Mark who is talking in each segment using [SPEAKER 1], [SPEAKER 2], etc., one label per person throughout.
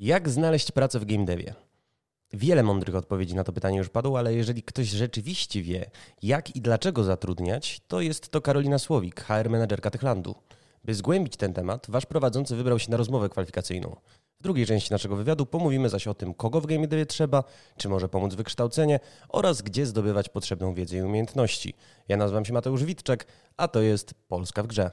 [SPEAKER 1] Jak znaleźć pracę w game devie? Wiele mądrych odpowiedzi na to pytanie już padło, ale jeżeli ktoś rzeczywiście wie, jak i dlaczego zatrudniać, to jest to Karolina Słowik, HR menedżerka Techlandu. By zgłębić ten temat, wasz prowadzący wybrał się na rozmowę kwalifikacyjną. W drugiej części naszego wywiadu pomówimy zaś o tym, kogo w game devie trzeba, czy może pomóc wykształcenie oraz gdzie zdobywać potrzebną wiedzę i umiejętności. Ja nazywam się Mateusz Witczek, a to jest Polska w grze.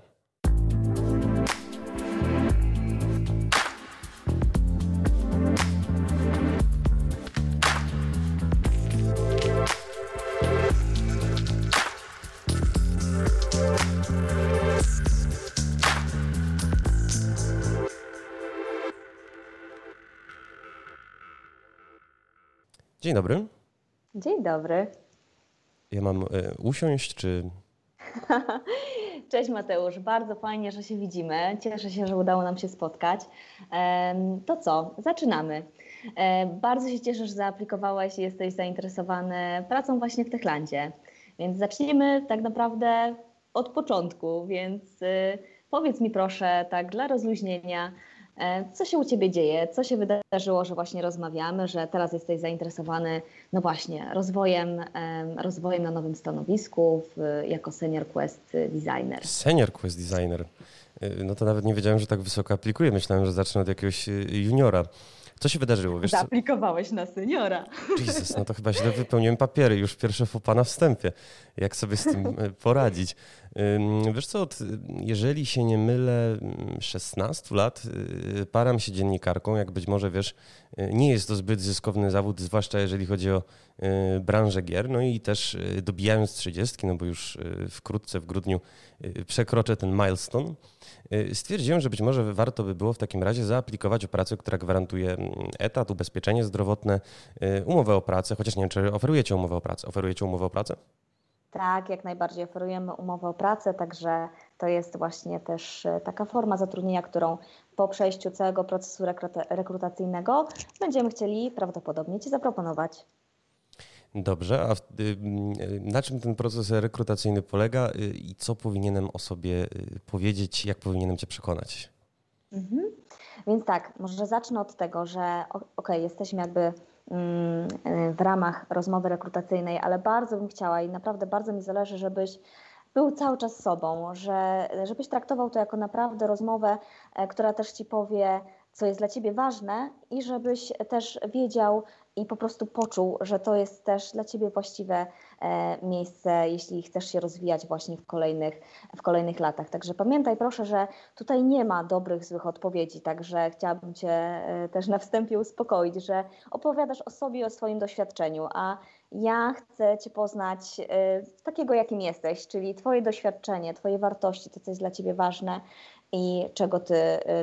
[SPEAKER 1] Dzień dobry.
[SPEAKER 2] Dzień dobry.
[SPEAKER 1] Ja mam y, usiąść, czy.
[SPEAKER 2] Cześć Mateusz, bardzo fajnie, że się widzimy. Cieszę się, że udało nam się spotkać. To co, zaczynamy. E, bardzo się cieszę, że zaaplikowałeś i jesteś zainteresowany pracą właśnie w Techlandzie. Więc zaczniemy tak naprawdę od początku. Więc y, powiedz mi proszę, tak dla rozluźnienia, E, co się u Ciebie dzieje? Co się wydarzyło, że właśnie rozmawiamy, że teraz jesteś zainteresowany, no właśnie, rozwojem, rozwojem na nowym stanowisku w, jako Senior Quest Designer?
[SPEAKER 1] Senior Quest Designer. E, no to nawet nie wiedziałem, że tak wysoko aplikuję. Myślałem, że zacznę od jakiegoś e, juniora. Co się wydarzyło?
[SPEAKER 2] Wiesz, Zaaplikowałeś co? na seniora.
[SPEAKER 1] Jezus, no to chyba źle wypełniłem papiery, już pierwsze fopa na wstępie. Jak sobie z tym e, poradzić? Wiesz co, jeżeli się nie mylę, 16 lat y, param się dziennikarką, jak być może wiesz, y, nie jest to zbyt zyskowny zawód, zwłaszcza jeżeli chodzi o y, branżę gier, no i też dobijając 30, no bo już wkrótce w grudniu przekroczę ten milestone, stwierdziłem, że być może warto by było w takim razie zaaplikować o pracę, która gwarantuje mm, etat, ubezpieczenie zdrowotne, umowę o pracę, chociaż nie wiem, czy oferujecie umowę o pracę. Oferujecie umowę o pracę?
[SPEAKER 2] Tak, jak najbardziej oferujemy umowę o pracę, także to jest właśnie też y, taka forma zatrudnienia, którą po przejściu całego procesu rekrutacyjnego będziemy chcieli prawdopodobnie Ci zaproponować.
[SPEAKER 1] Dobrze, a y, y, na czym ten proces rekrutacyjny polega y, i co powinienem o sobie powiedzieć, jak powinienem Cię przekonać?
[SPEAKER 2] Mhm. Więc tak, może zacznę od tego, że ok, jesteśmy jakby w ramach rozmowy rekrutacyjnej, ale bardzo bym chciała i naprawdę bardzo mi zależy, żebyś był cały czas sobą, że, żebyś traktował to jako naprawdę rozmowę, e, która też ci powie, co jest dla ciebie ważne i żebyś też wiedział, i po prostu poczuł, że to jest też dla Ciebie właściwe e, miejsce, jeśli chcesz się rozwijać właśnie w kolejnych, w kolejnych latach. Także pamiętaj proszę, że tutaj nie ma dobrych, złych odpowiedzi, także chciałabym Cię e, też na wstępie uspokoić, że opowiadasz o sobie, o swoim doświadczeniu, a ja chcę Cię poznać e, takiego, jakim jesteś, czyli Twoje doświadczenie, Twoje wartości, to, co jest dla Ciebie ważne i czego Ty,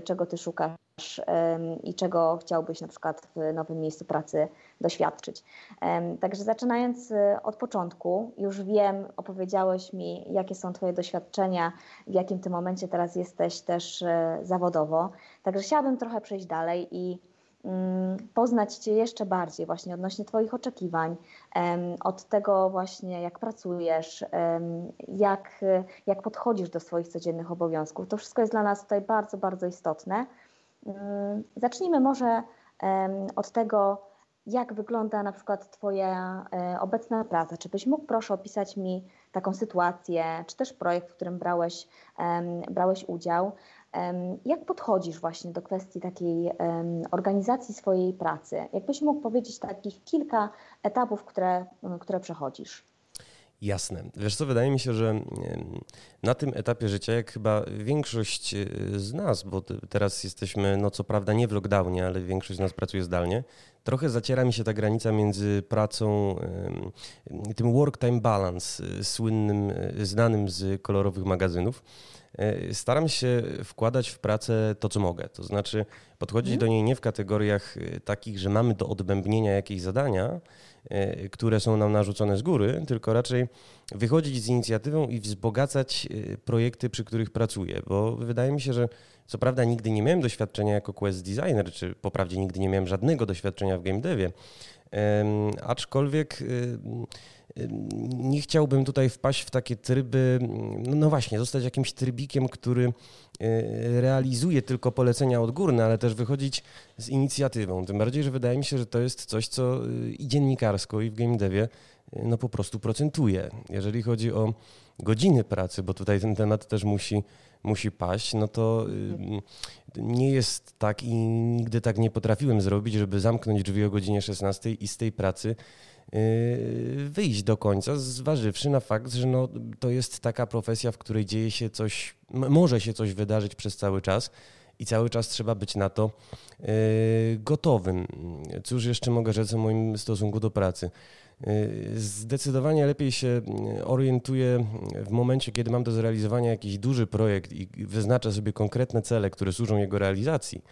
[SPEAKER 2] czego ty szukasz i czego chciałbyś na przykład w nowym miejscu pracy doświadczyć. Także zaczynając y, od początku, już wiem, opowiedziałeś mi, jakie są Twoje doświadczenia, w jakim tym momencie teraz jesteś też y, zawodowo. Także chciałabym trochę przejść dalej i mm, poznać Cię jeszcze bardziej właśnie odnośnie Twoich oczekiwań, od tego właśnie jak pracujesz, jak, jak podchodzisz do swoich codziennych obowiązków. To wszystko jest dla nas tutaj bardzo, bardzo istotne. Mm, zacznijmy może od tego, jak wygląda na przykład Twoja e, obecna praca. Czy byś mógł proszę opisać mi taką sytuację, czy też projekt, w którym brałeś, brałeś udział? Jak podchodzisz właśnie do kwestii takiej organizacji swojej pracy? Jakbyś mógł powiedzieć takich kilka etapów, które, które przechodzisz?
[SPEAKER 1] Jasne. Wiesz co, wydaje mi się, że na tym etapie życia, jak chyba większość e, z nas, bo teraz jesteśmy, no co prawda nie w lockdownie, ale większość z nas pracuje zdalnie, trochę zaciera mi się ta granica między pracą, tym work-time balance, e, słynnym, e, znanym z kolorowych magazynów. Staram się wkładać w pracę to, co mogę. To znaczy podchodzić mm. do niej nie w kategoriach takich, że mamy do odbębnienia jakieś zadania, które są nam narzucone z góry, tylko raczej wychodzić z inicjatywą i wzbogacać e, projekty, przy których pracuję, bo wydaje mi się, że co prawda nigdy nie miałem doświadczenia jako quest designer, czy poprawdzie nigdy nie miałem żadnego doświadczenia w game devie, aczkolwiek e, nie chciałbym tutaj wpaść w takie tryby, no właśnie, zostać jakimś trybikiem, który realizuje tylko polecenia odgórne, ale też wychodzić z inicjatywą. Tym bardziej, że wydaje mi się, że to jest coś, co i dziennikarsko, i w game devie no po prostu procentuje. Jeżeli chodzi o godziny pracy, bo tutaj ten temat też musi, musi paść, no to nie jest tak i nigdy tak nie potrafiłem zrobić, żeby zamknąć drzwi o godzinie 16 i z tej pracy y, wyjść do końca, zważywszy na fakt, że no, to jest taka profesja, w której dzieje się coś, może się coś wydarzyć przez cały czas i cały czas trzeba być na to y, gotowym. Cóż jeszcze mogę rzec o moim stosunku do pracy? Y, zdecydowanie lepiej się y, orientuję w momencie, kiedy mam do zrealizowania jakiś duży projekt i wyznaczę sobie konkretne cele, które służą jego realizacji,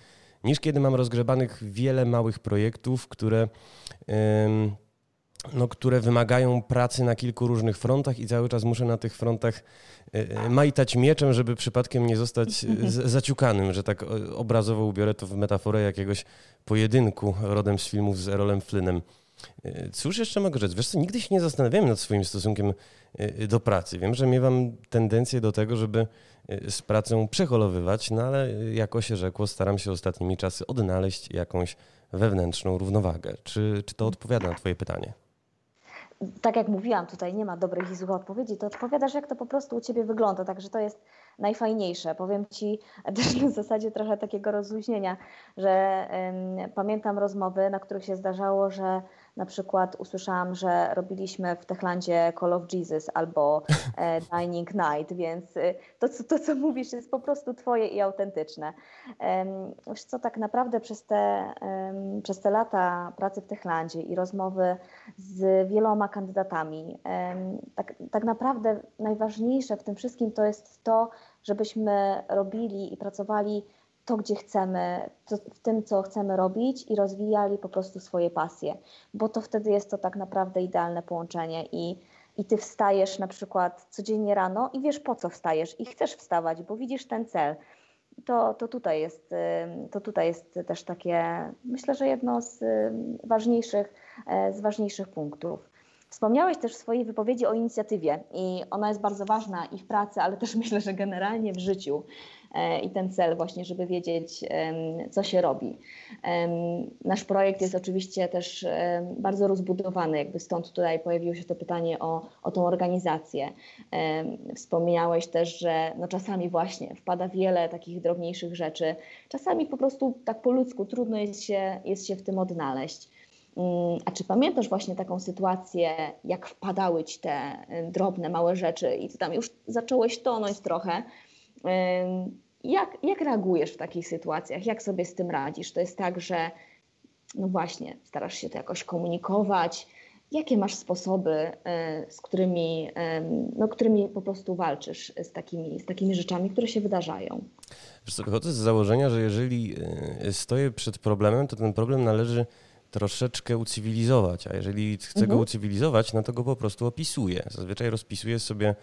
[SPEAKER 1] niż kiedy mam rozgrzebanych wiele małych projektów, które, no, które wymagają pracy na kilku różnych frontach i cały czas muszę na tych frontach y, majtać mieczem, żeby przypadkiem nie zostać zaciukanym, że tak obrazowo ubiorę to w metaforę jakiegoś pojedynku rodem z filmów z Erolem Flynnem. E, cóż jeszcze mogę rzec? Wiesz co, nigdy się nie zastanawiałem nad swoim stosunkiem e, do pracy. Wiem, że miewam tendencję do tego, żeby e, z pracą przeholowywać, no ale jako się rzekło, staram się ostatnimi czasy odnaleźć jakąś wewnętrzną równowagę. Czy, czy to odpowiada na Twoje pytanie?
[SPEAKER 2] Tak jak mówiłam, tutaj nie ma dobrych i złych odpowiedzi, to odpowiadasz, jak to po prostu u Ciebie wygląda, także to jest najfajniejsze. Powiem Ci też w zasadzie trochę takiego rozluźnienia, że pamiętam rozmowy, na których się zdarzało, że na przykład usłyszałam, że robiliśmy w Techlandzie Call of Jesus albo e, Dining Night, więc y, to, to, co mówisz, jest po prostu Twoje i autentyczne. Wiesz co, tak naprawdę przez te, przez te lata pracy w Techlandzie i rozmowy z wieloma kandydatami, tak, tak naprawdę najważniejsze w tym wszystkim to jest to, żebyśmy robili i pracowali to, gdzie chcemy, to, w tym, co chcemy robić i rozwijali po prostu swoje pasje, bo to wtedy jest to tak naprawdę idealne połączenie i, i ty wstajesz na przykład codziennie rano i wiesz po co wstajesz i chcesz wstawać, bo widzisz ten cel. To, to, tutaj jest, to tutaj jest też takie, myślę, że jedno z ważniejszych, e, z ważniejszych punktów. Wspomniałeś też w swojej wypowiedzi o inicjatywie i ona jest bardzo ważna i w pracy, ale też myślę, że generalnie w życiu. E, i ten cel właśnie, żeby wiedzieć, co się robi. Nasz projekt jest oczywiście też bardzo rozbudowany, jakby stąd tutaj pojawiło się to pytanie o, o tą organizację. Wspomniałeś też, że no czasami właśnie wpada wiele takich drobniejszych rzeczy, czasami po prostu tak po ludzku trudno jest się, jest się w tym odnaleźć. Mm, a czy pamiętasz właśnie taką sytuację, jak wpadały ci te drobne, małe rzeczy i ty tam już zacząłeś tonąć trochę? Jak, jak reagujesz w takich sytuacjach? Jak sobie z tym radzisz? To jest tak, że no właśnie, starasz się to jakoś komunikować. Jakie masz sposoby, e, z którymi, no, którymi po prostu walczysz z takimi, z takimi rzeczami, które się wydarzają?
[SPEAKER 1] Wiesz co, wychodzę z założenia, że jeżeli e, stoję przed problemem, to ten problem należy troszeczkę ucywilizować, a jeżeli chcę mhm. go ucywilizować, no to go po prostu opisuję. Zazwyczaj rozpisuję sobie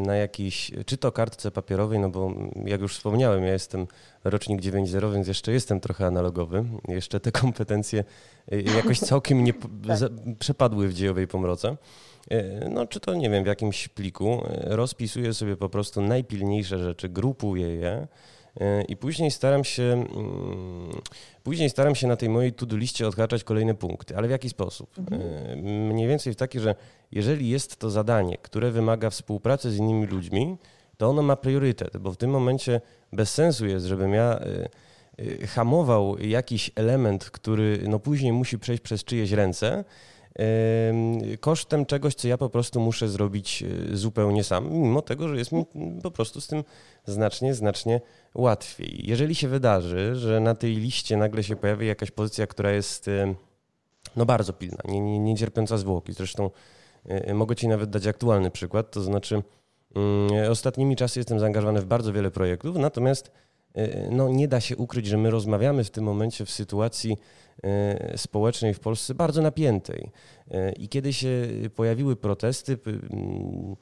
[SPEAKER 1] na jakiejś, czy to kartce papierowej, no bo jak już wspomniałem, ja jestem rocznik 9.0, więc jeszcze jestem trochę analogowy. Jeszcze te kompetencje y, jakoś całkiem nie tak. przepadły w dziejowej pomroce. Y, no, czy to nie wiem, w jakimś pliku rozpisuję sobie po prostu najpilniejsze rzeczy, grupuję je I później staram się, mm, później staram się na tej mojej to-do liście odhaczać kolejne punkty. Ale w jaki sposób? Mhm. E, mniej więcej w taki, że jeżeli jest to zadanie, które wymaga współpracy z innymi ludźmi, to ono ma priorytet, bo w tym momencie bez sensu jest, żebym ja e, hamował jakiś element, który no później musi przejść przez czyjeś ręce, kosztem czegoś, co ja po prostu muszę zrobić e, zupełnie sam, mimo tego, że jest mi po prostu z tym znacznie, znacznie łatwiej. Jeżeli się wydarzy, że na tej liście nagle się pojawi jakaś pozycja, która jest no bardzo pilna, nie, nie, nie cierpiąca zwłoki, zresztą e, mogę Ci nawet dać aktualny przykład, to znaczy mm, ostatnimi czasy jestem zaangażowany w bardzo wiele projektów, natomiast e, no, nie da się ukryć, że my rozmawiamy w tym momencie w sytuacji E, społecznej w Polsce bardzo napiętej. E, I kiedy się pojawiły protesty, mm,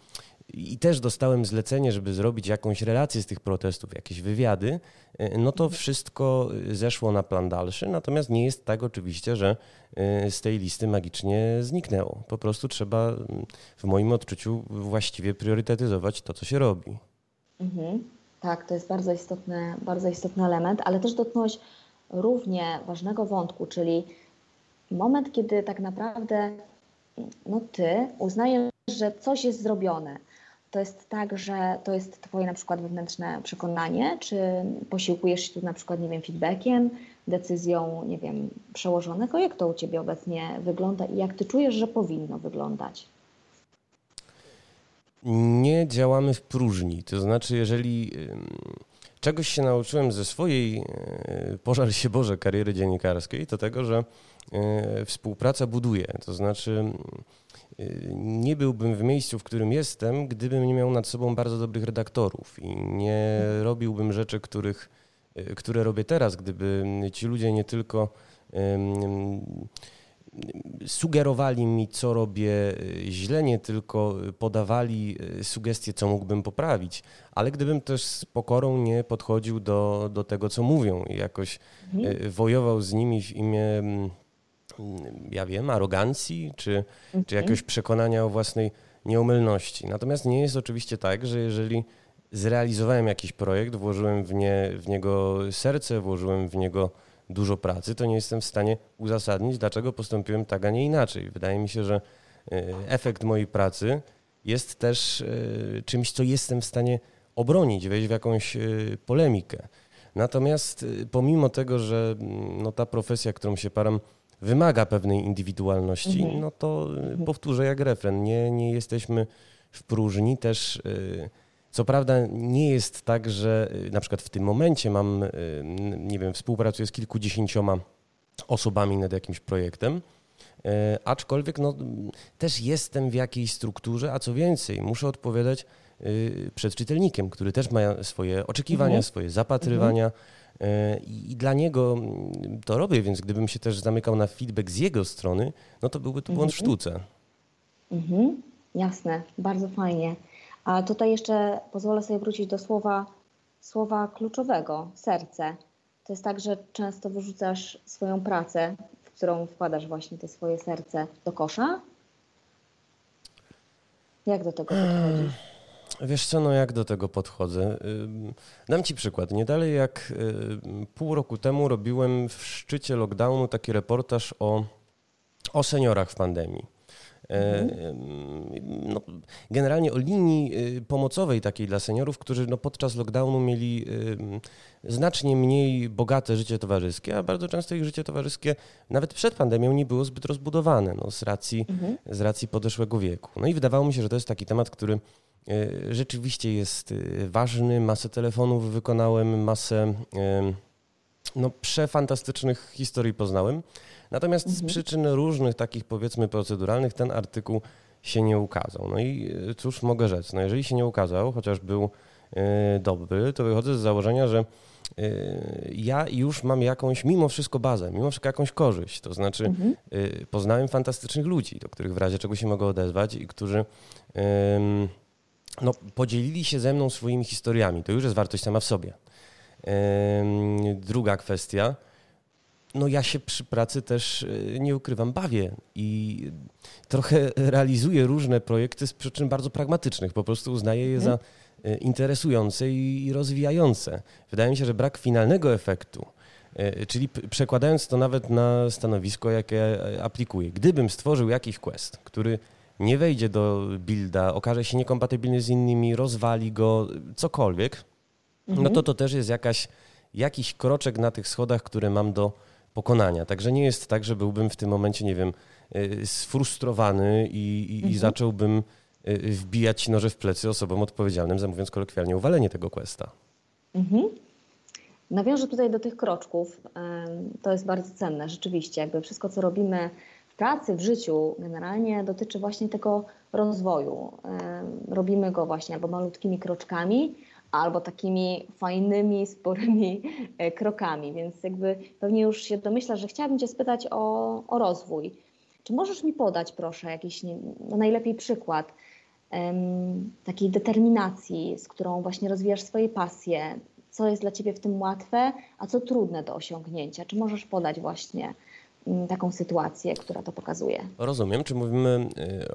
[SPEAKER 1] i też dostałem zlecenie, żeby zrobić jakąś relację z tych protestów, jakieś wywiady, no to wszystko zeszło na plan dalszy. Natomiast nie jest tak oczywiście, że z tej listy magicznie zniknęło. Po prostu trzeba w moim odczuciu właściwie priorytetyzować to, co się robi.
[SPEAKER 2] Mhm. Tak, to jest bardzo istotny, bardzo istotny element, ale też dotknąłeś równie ważnego wątku, czyli moment, kiedy tak naprawdę no ty uznajesz, że coś jest zrobione. To jest tak, że to jest twoje na przykład wewnętrzne przekonanie, czy posiłkujesz się tu na przykład, nie wiem, feedbackiem, decyzją, nie wiem, przełożonego? Jak to u ciebie obecnie wygląda i jak ty czujesz, że powinno wyglądać?
[SPEAKER 1] Nie działamy w próżni. To znaczy, jeżeli czegoś się nauczyłem ze swojej, e, pożar się Boże, kariery dziennikarskiej, to tego, że e, współpraca buduje. To znaczy, e, nie byłbym w miejscu, w którym jestem, gdybym nie miał nad sobą bardzo dobrych redaktorów i nie robiłbym rzeczy, których, które robię teraz, gdyby ci ludzie nie tylko sugerowali mi, co robię y, źle, nie tylko podawali y, sugestie, co mógłbym poprawić, ale gdybym też z pokorą nie podchodził do, do tego, co mówią i jakoś mhm. Y, wojował z nimi w imię, mm, ja wiem, arogancji czy, mhm. czy jakiegoś przekonania o własnej nieomylności. Natomiast nie jest oczywiście tak, że jeżeli zrealizowałem jakiś projekt, włożyłem w, nie, w niego serce, włożyłem w niego dużo pracy, to nie jestem w stanie uzasadnić, dlaczego postąpiłem tak, a nie inaczej. Wydaje mi się, że e, efekt mojej pracy jest też e, czymś, co jestem w stanie obronić, wejść w jakąś e, polemikę. Natomiast pomimo tego, że mm, no, ta profesja, którą się param, wymaga pewnej indywidualności, mhm. no to powtórzę jak refren, nie, nie jesteśmy w próżni, też co prawda nie jest tak, że y, na przykład w tym momencie mam, y, nie wiem, współpracuję z kilkudziesięcioma osobami nad jakimś projektem, y, aczkolwiek no, też jestem w jakiejś strukturze, a co więcej, muszę odpowiadać przed czytelnikiem, który też ma swoje oczekiwania, mhm. swoje zapatrywania. Mhm. I dla niego mm, to robię, więc gdybym się też zamykał na feedback z jego strony, no to byłby to błąd w mhm. sztuce.
[SPEAKER 2] Mhm. Jasne, bardzo fajnie. A tutaj jeszcze pozwolę sobie wrócić do słowa, słowa kluczowego serce. To jest tak, że często wyrzucasz swoją pracę, w którą wkładasz właśnie to swoje serce do kosza? Jak do tego podchodzisz?
[SPEAKER 1] Wiesz co, no jak do tego podchodzę? Dam Ci przykład. Nie dalej jak pół roku temu robiłem w szczycie lockdownu taki reportaż o, o seniorach w pandemii. Mhm. No, generalnie o linii y, pomocowej takiej dla seniorów, którzy no, podczas lockdownu mieli znacznie mniej bogate życie towarzyskie, a bardzo często ich życie towarzyskie nawet przed pandemią nie było zbyt rozbudowane no, z, racji, mhm. z racji podeszłego wieku. No i wydawało mi się, że to jest taki temat, który y, rzeczywiście jest y, ważny. Masę telefonów wykonałem, masę no, przefantastycznych historii poznałem. Natomiast mhm. z przyczyn różnych takich powiedzmy proceduralnych ten artykuł się nie ukazał. No i e, cóż mogę rzec? No jeżeli się nie ukazał, chociaż był e, dobry, to wychodzę z założenia, że e, ja już mam jakąś, mimo wszystko bazę, mimo wszystko jakąś korzyść. To znaczy mhm. poznałem fantastycznych ludzi, do których w razie czego się mogę odezwać i którzy no, podzielili się ze mną swoimi historiami. To już jest wartość sama w sobie. Druga kwestia, no ja się przy pracy też y, nie ukrywam, bawię i trochę realizuję różne projekty z przyczyn bardzo pragmatycznych. Po prostu uznaję je za y, interesujące i rozwijające. Wydaje mi się, że brak finalnego efektu, y, czyli przekładając to nawet na stanowisko, jakie aplikuję. Gdybym stworzył jakiś quest, który nie wejdzie do builda, okaże się niekompatybilny z innymi, rozwali go, cokolwiek, no to mhm. to też jest jakaś, jakiś kroczek na tych schodach, które mam do pokonania. Także nie jest tak, że byłbym w tym momencie, nie wiem, y, sfrustrowany i, i, mhm. i zacząłbym y, wbijać noże w plecy osobom odpowiedzialnym za, mówiąc kolokwialnie, uwalenie tego questa.
[SPEAKER 2] Mhm. Nawiążę tutaj do tych kroczków. To jest bardzo cenne, rzeczywiście. Jakby wszystko, co robimy w pracy, w życiu, generalnie dotyczy właśnie tego rozwoju. Robimy go właśnie albo malutkimi kroczkami, albo takimi fajnymi, sporymi e, krokami. Więc jakby pewnie już się domyślasz, że chciałabym Cię spytać o, o rozwój. Czy możesz mi podać, proszę, jakiś no najlepiej przykład um, takiej determinacji, z którą właśnie rozwijasz swoje pasje? Co jest dla Ciebie w tym łatwe, a co trudne do osiągnięcia? Czy możesz podać właśnie taką sytuację, która to pokazuje.
[SPEAKER 1] Rozumiem. Czy mówimy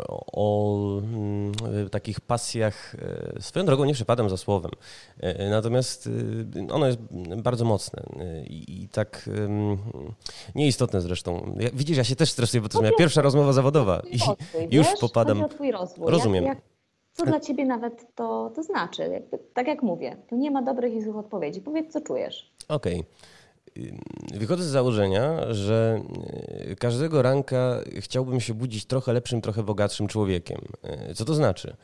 [SPEAKER 1] o, o mm, takich pasjach, swoją drogą nie przypadam za słowem, natomiast ono jest bardzo mocne i, tak nieistotne zresztą. Widzisz, ja się też stresuję, bo to jest moja pierwsza rozmowa zawodowa i już popadam.
[SPEAKER 2] Rozumiem. Co dla ciebie nawet to, to znaczy? Tak jak mówię, tu nie ma dobrych i złych odpowiedzi. Powiedz, co czujesz.
[SPEAKER 1] Okej. Okay. Wychodzę z założenia, że y, każdego ranka chciałbym się budzić trochę lepszym, trochę bogatszym człowiekiem. Y, co to znaczy?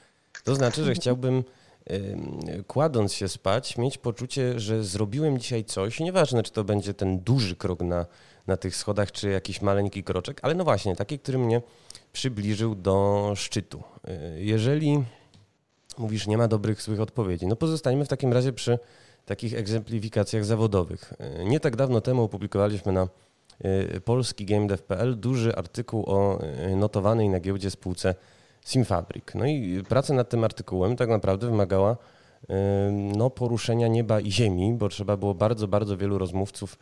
[SPEAKER 1] To znaczy, że chciałbym y, kładąc się spać, mieć poczucie, że zrobiłem dzisiaj coś, nieważne czy to będzie ten duży krok na, na tych schodach, czy jakiś maleńki kroczek, ale no właśnie, taki, który mnie przybliżył do szczytu. Jeżeli mówisz, nie ma dobrych, złych odpowiedzi. No pozostańmy w takim razie przy takich egzemplifikacjach zawodowych. E, nie tak dawno temu opublikowaliśmy na e, polski GameDev.pl duży artykuł o e, notowanej na giełdzie spółce Simfabrik. No i praca nad tym artykułem tak naprawdę wymagała no, poruszenia nieba i ziemi, bo trzeba było bardzo, bardzo wielu rozmówców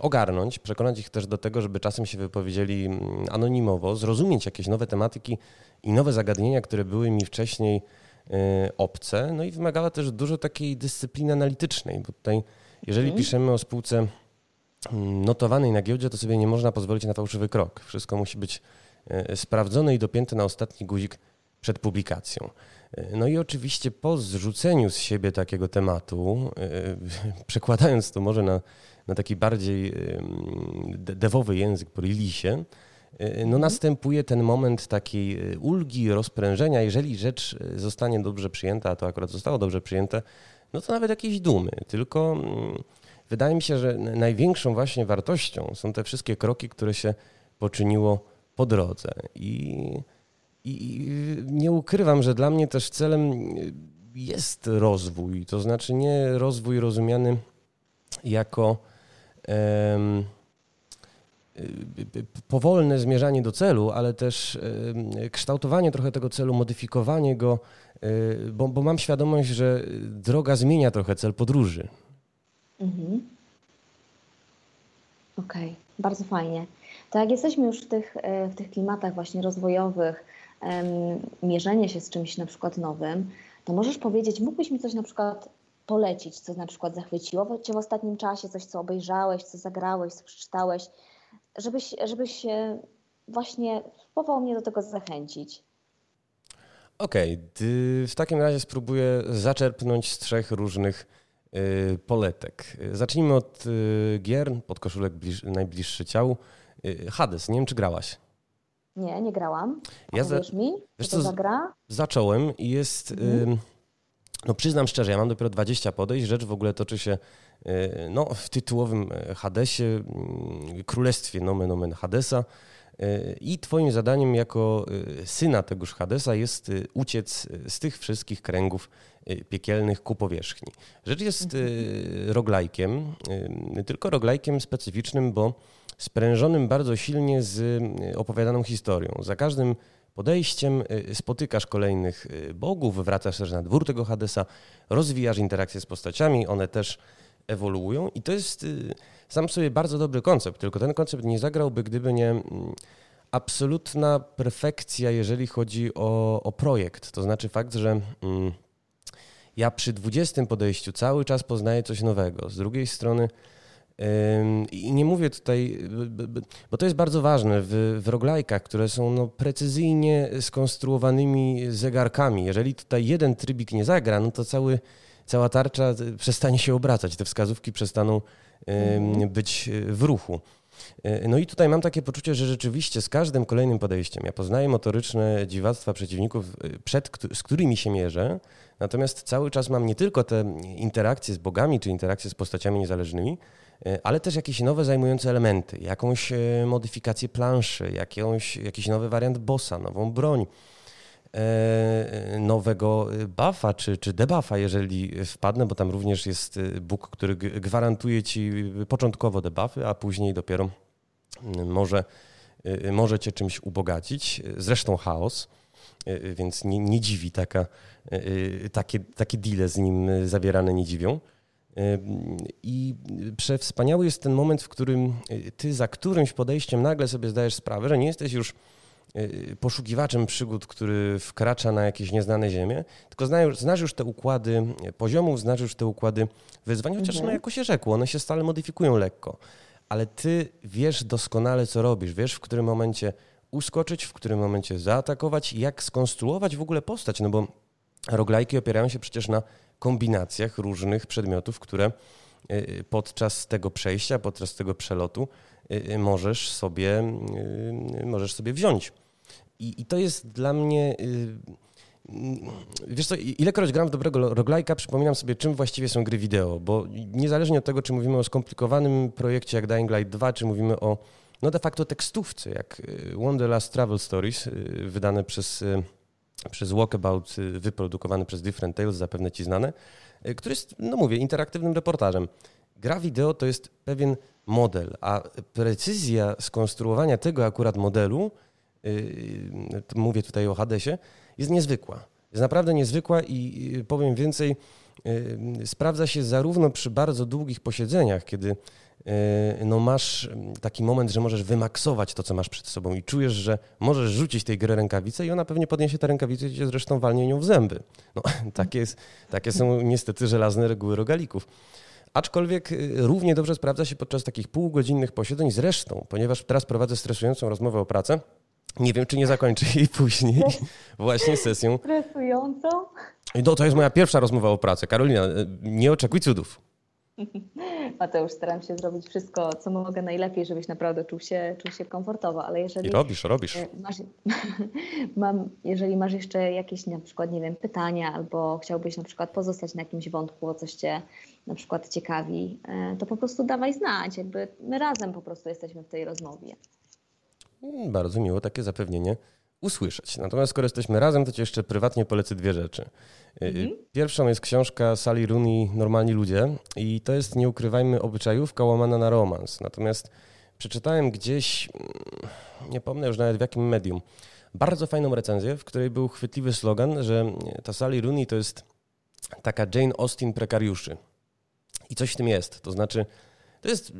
[SPEAKER 1] ogarnąć, przekonać ich też do tego, żeby czasem się wypowiedzieli mm, anonimowo, zrozumieć jakieś nowe tematyki i nowe zagadnienia, które były mi wcześniej obce, no i wymagała też dużo takiej dyscypliny analitycznej, bo tutaj jeżeli mhm. piszemy o spółce mm, notowanej na giełdzie, to sobie nie można pozwolić na fałszywy krok. Wszystko musi być y, sprawdzone i dopięte na ostatni guzik przed publikacją. Y, no i oczywiście po zrzuceniu z siebie takiego tematu, przekładając to może na, na taki bardziej dewowy język po no mhm. następuje ten moment takiej e, ulgi, rozprężenia. Jeżeli rzecz zostanie dobrze przyjęta, a to akurat zostało dobrze przyjęte, no to nawet jakiejś dumy. Tylko mm, wydaje mi się, że największą właśnie wartością są te wszystkie kroki, które się poczyniło po drodze. I, i nie ukrywam, że dla mnie też celem jest rozwój. To znaczy nie rozwój rozumiany jako. Um, Y, powolne zmierzanie do celu, ale też y, kształtowanie trochę tego celu, modyfikowanie go, y, bo, bo mam świadomość, że droga zmienia trochę cel podróży. Mhm.
[SPEAKER 2] Okej, okay. bardzo fajnie. To jak jesteśmy już w tych, w tych klimatach właśnie rozwojowych, mierzenie się z czymś na przykład nowym, to możesz powiedzieć, mógłbyś mi coś na przykład polecić, co na przykład zachwyciło Cię w ostatnim czasie, coś co obejrzałeś, co zagrałeś, co przeczytałeś, żebyś, żebyś właśnie spróbował mnie do tego zachęcić.
[SPEAKER 1] Okej, okay. w takim razie spróbuję zaczerpnąć z trzech różnych y, poletek. Zacznijmy od y, gier, podkoszulek bliż, najbliższy ciału. Y, Hades, nie wiem czy grałaś.
[SPEAKER 2] Nie, nie grałam. Ja za... mi, wiesz co, zagra?
[SPEAKER 1] Zacząłem i jest... Mhm. No przyznam szczerze, ja mam dopiero 20 podejść. Rzecz w ogóle toczy się e, no, w tytułowym e, Hadesie, mm, królestwie nomen omen Hadesa. E, I twoim zadaniem jako syna tegoż Hadesa jest uciec z tych wszystkich kręgów piekielnych ku powierzchni. Rzecz jest roglajkiem, tylko roglajkiem specyficznym, bo sprężonym bardzo silnie z opowiadaną historią. Za każdym podejściem spotykasz kolejnych bogów, wracasz też na dwór tego Hadesa, rozwijasz interakcje z postaciami, one też ewoluują i to jest y, sam sobie bardzo dobry koncept, tylko ten koncept nie zagrałby, gdyby nie mm, absolutna perfekcja, jeżeli chodzi o, o projekt. To znaczy fakt, że mm, ja przy 20 podejściu cały czas poznaję coś nowego. Z drugiej strony i nie mówię tutaj, bo to jest bardzo ważne w, w roglajkach, które są no precyzyjnie skonstruowanymi zegarkami. Jeżeli tutaj jeden trybik nie zagra, no to cały, cała tarcza przestanie się obracać, te wskazówki przestaną mhm. być w ruchu. E, no i tutaj mam takie poczucie, że rzeczywiście z każdym kolejnym podejściem ja poznaję motoryczne dziwactwa przeciwników, przed, z którymi się mierzę, natomiast cały czas mam nie tylko te interakcje z bogami, czy interakcje z postaciami niezależnymi, ale też jakieś nowe zajmujące elementy, jakąś e, modyfikację planszy, jakąś, jakiś nowy wariant bossa, nową broń, nowego buffa czy, czy debuffa, jeżeli wpadnę, bo tam również jest Bóg, który gwarantuje ci początkowo debuffy, a później dopiero może, może cię czymś ubogacić. Zresztą chaos, więc nie, nie dziwi taka, takie, takie deale z nim zawierane nie dziwią. I przewspaniały jest ten moment, w którym ty za którymś podejściem nagle sobie zdajesz sprawę, że nie jesteś już poszukiwaczem przygód, który wkracza na jakieś nieznane ziemie, tylko znasz, znasz już te układy poziomów, znasz już te układy wyzwań, chociaż mhm. no jako się rzekło, one się stale modyfikują lekko, ale ty wiesz doskonale, co robisz, wiesz w którym momencie uskoczyć, w którym momencie zaatakować, jak skonstruować w ogóle postać, no bo roglajki opierają się przecież na kombinacjach różnych przedmiotów, które y, podczas tego przejścia, podczas tego przelotu y, możesz sobie, możesz sobie wziąć. I, I, to jest dla mnie. Y, wiesz co, ilekroć gram w dobrego roglajka, przypominam sobie, czym właściwie są gry wideo, bo niezależnie od tego, czy mówimy o skomplikowanym projekcie jak Dying Light 2, czy mówimy o no de facto tekstówce, jak y, Wonderlust Travel Stories, y, wydane przez, przez Walkabout, wyprodukowany przez Different Tales, zapewne ci znane, który jest, no mówię, interaktywnym reportażem. Gra wideo to jest pewien model, a precyzja skonstruowania tego akurat modelu mówię tutaj o Hadesie, jest niezwykła. Jest naprawdę niezwykła i powiem więcej, y, sprawdza się zarówno przy bardzo długich posiedzeniach, kiedy y, no masz taki moment, że możesz wymaksować to, co masz przed sobą i czujesz, że możesz rzucić tej gry rękawicę i ona pewnie podniesie tę rękawicę i cię zresztą walnie nią w zęby. No, takie, jest, takie są niestety żelazne reguły rogalików. Aczkolwiek równie dobrze sprawdza się podczas takich półgodzinnych posiedzeń zresztą, ponieważ teraz prowadzę stresującą rozmowę o pracę, nie wiem, czy nie zakończę jej później właśnie sesją.
[SPEAKER 2] Stresującą?
[SPEAKER 1] No, to jest moja pierwsza rozmowa o pracy. Karolina, nie oczekuj cudów.
[SPEAKER 2] Mateusz, staram się zrobić wszystko, co mogę najlepiej, żebyś naprawdę czuł się, czuł się komfortowo, ale jeżeli...
[SPEAKER 1] I robisz, robisz.
[SPEAKER 2] E, masz, mam, jeżeli masz jeszcze jakieś na przykład, nie wiem, pytania albo chciałbyś na przykład pozostać na jakimś wątku, o coś Cię na przykład ciekawi, e, to po prostu dawaj znać, jakby my razem po prostu jesteśmy w tej rozmowie.
[SPEAKER 1] Mm, bardzo miło takie zapewnienie usłyszeć. Natomiast skoro jesteśmy razem, to ci jeszcze prywatnie polecę dwie rzeczy. Y, mhm. Pierwszą jest książka Sally Rooney Normalni ludzie i to jest Nie ukrywajmy obyczajówka łamana na romans. Natomiast przeczytałem gdzieś, mm, nie pomnę już nawet w jakim medium, bardzo fajną recenzję, w której był chwytliwy slogan, że ta Sally Rooney to jest taka Jane Austen prekariuszy. I coś w tym jest. To znaczy, to jest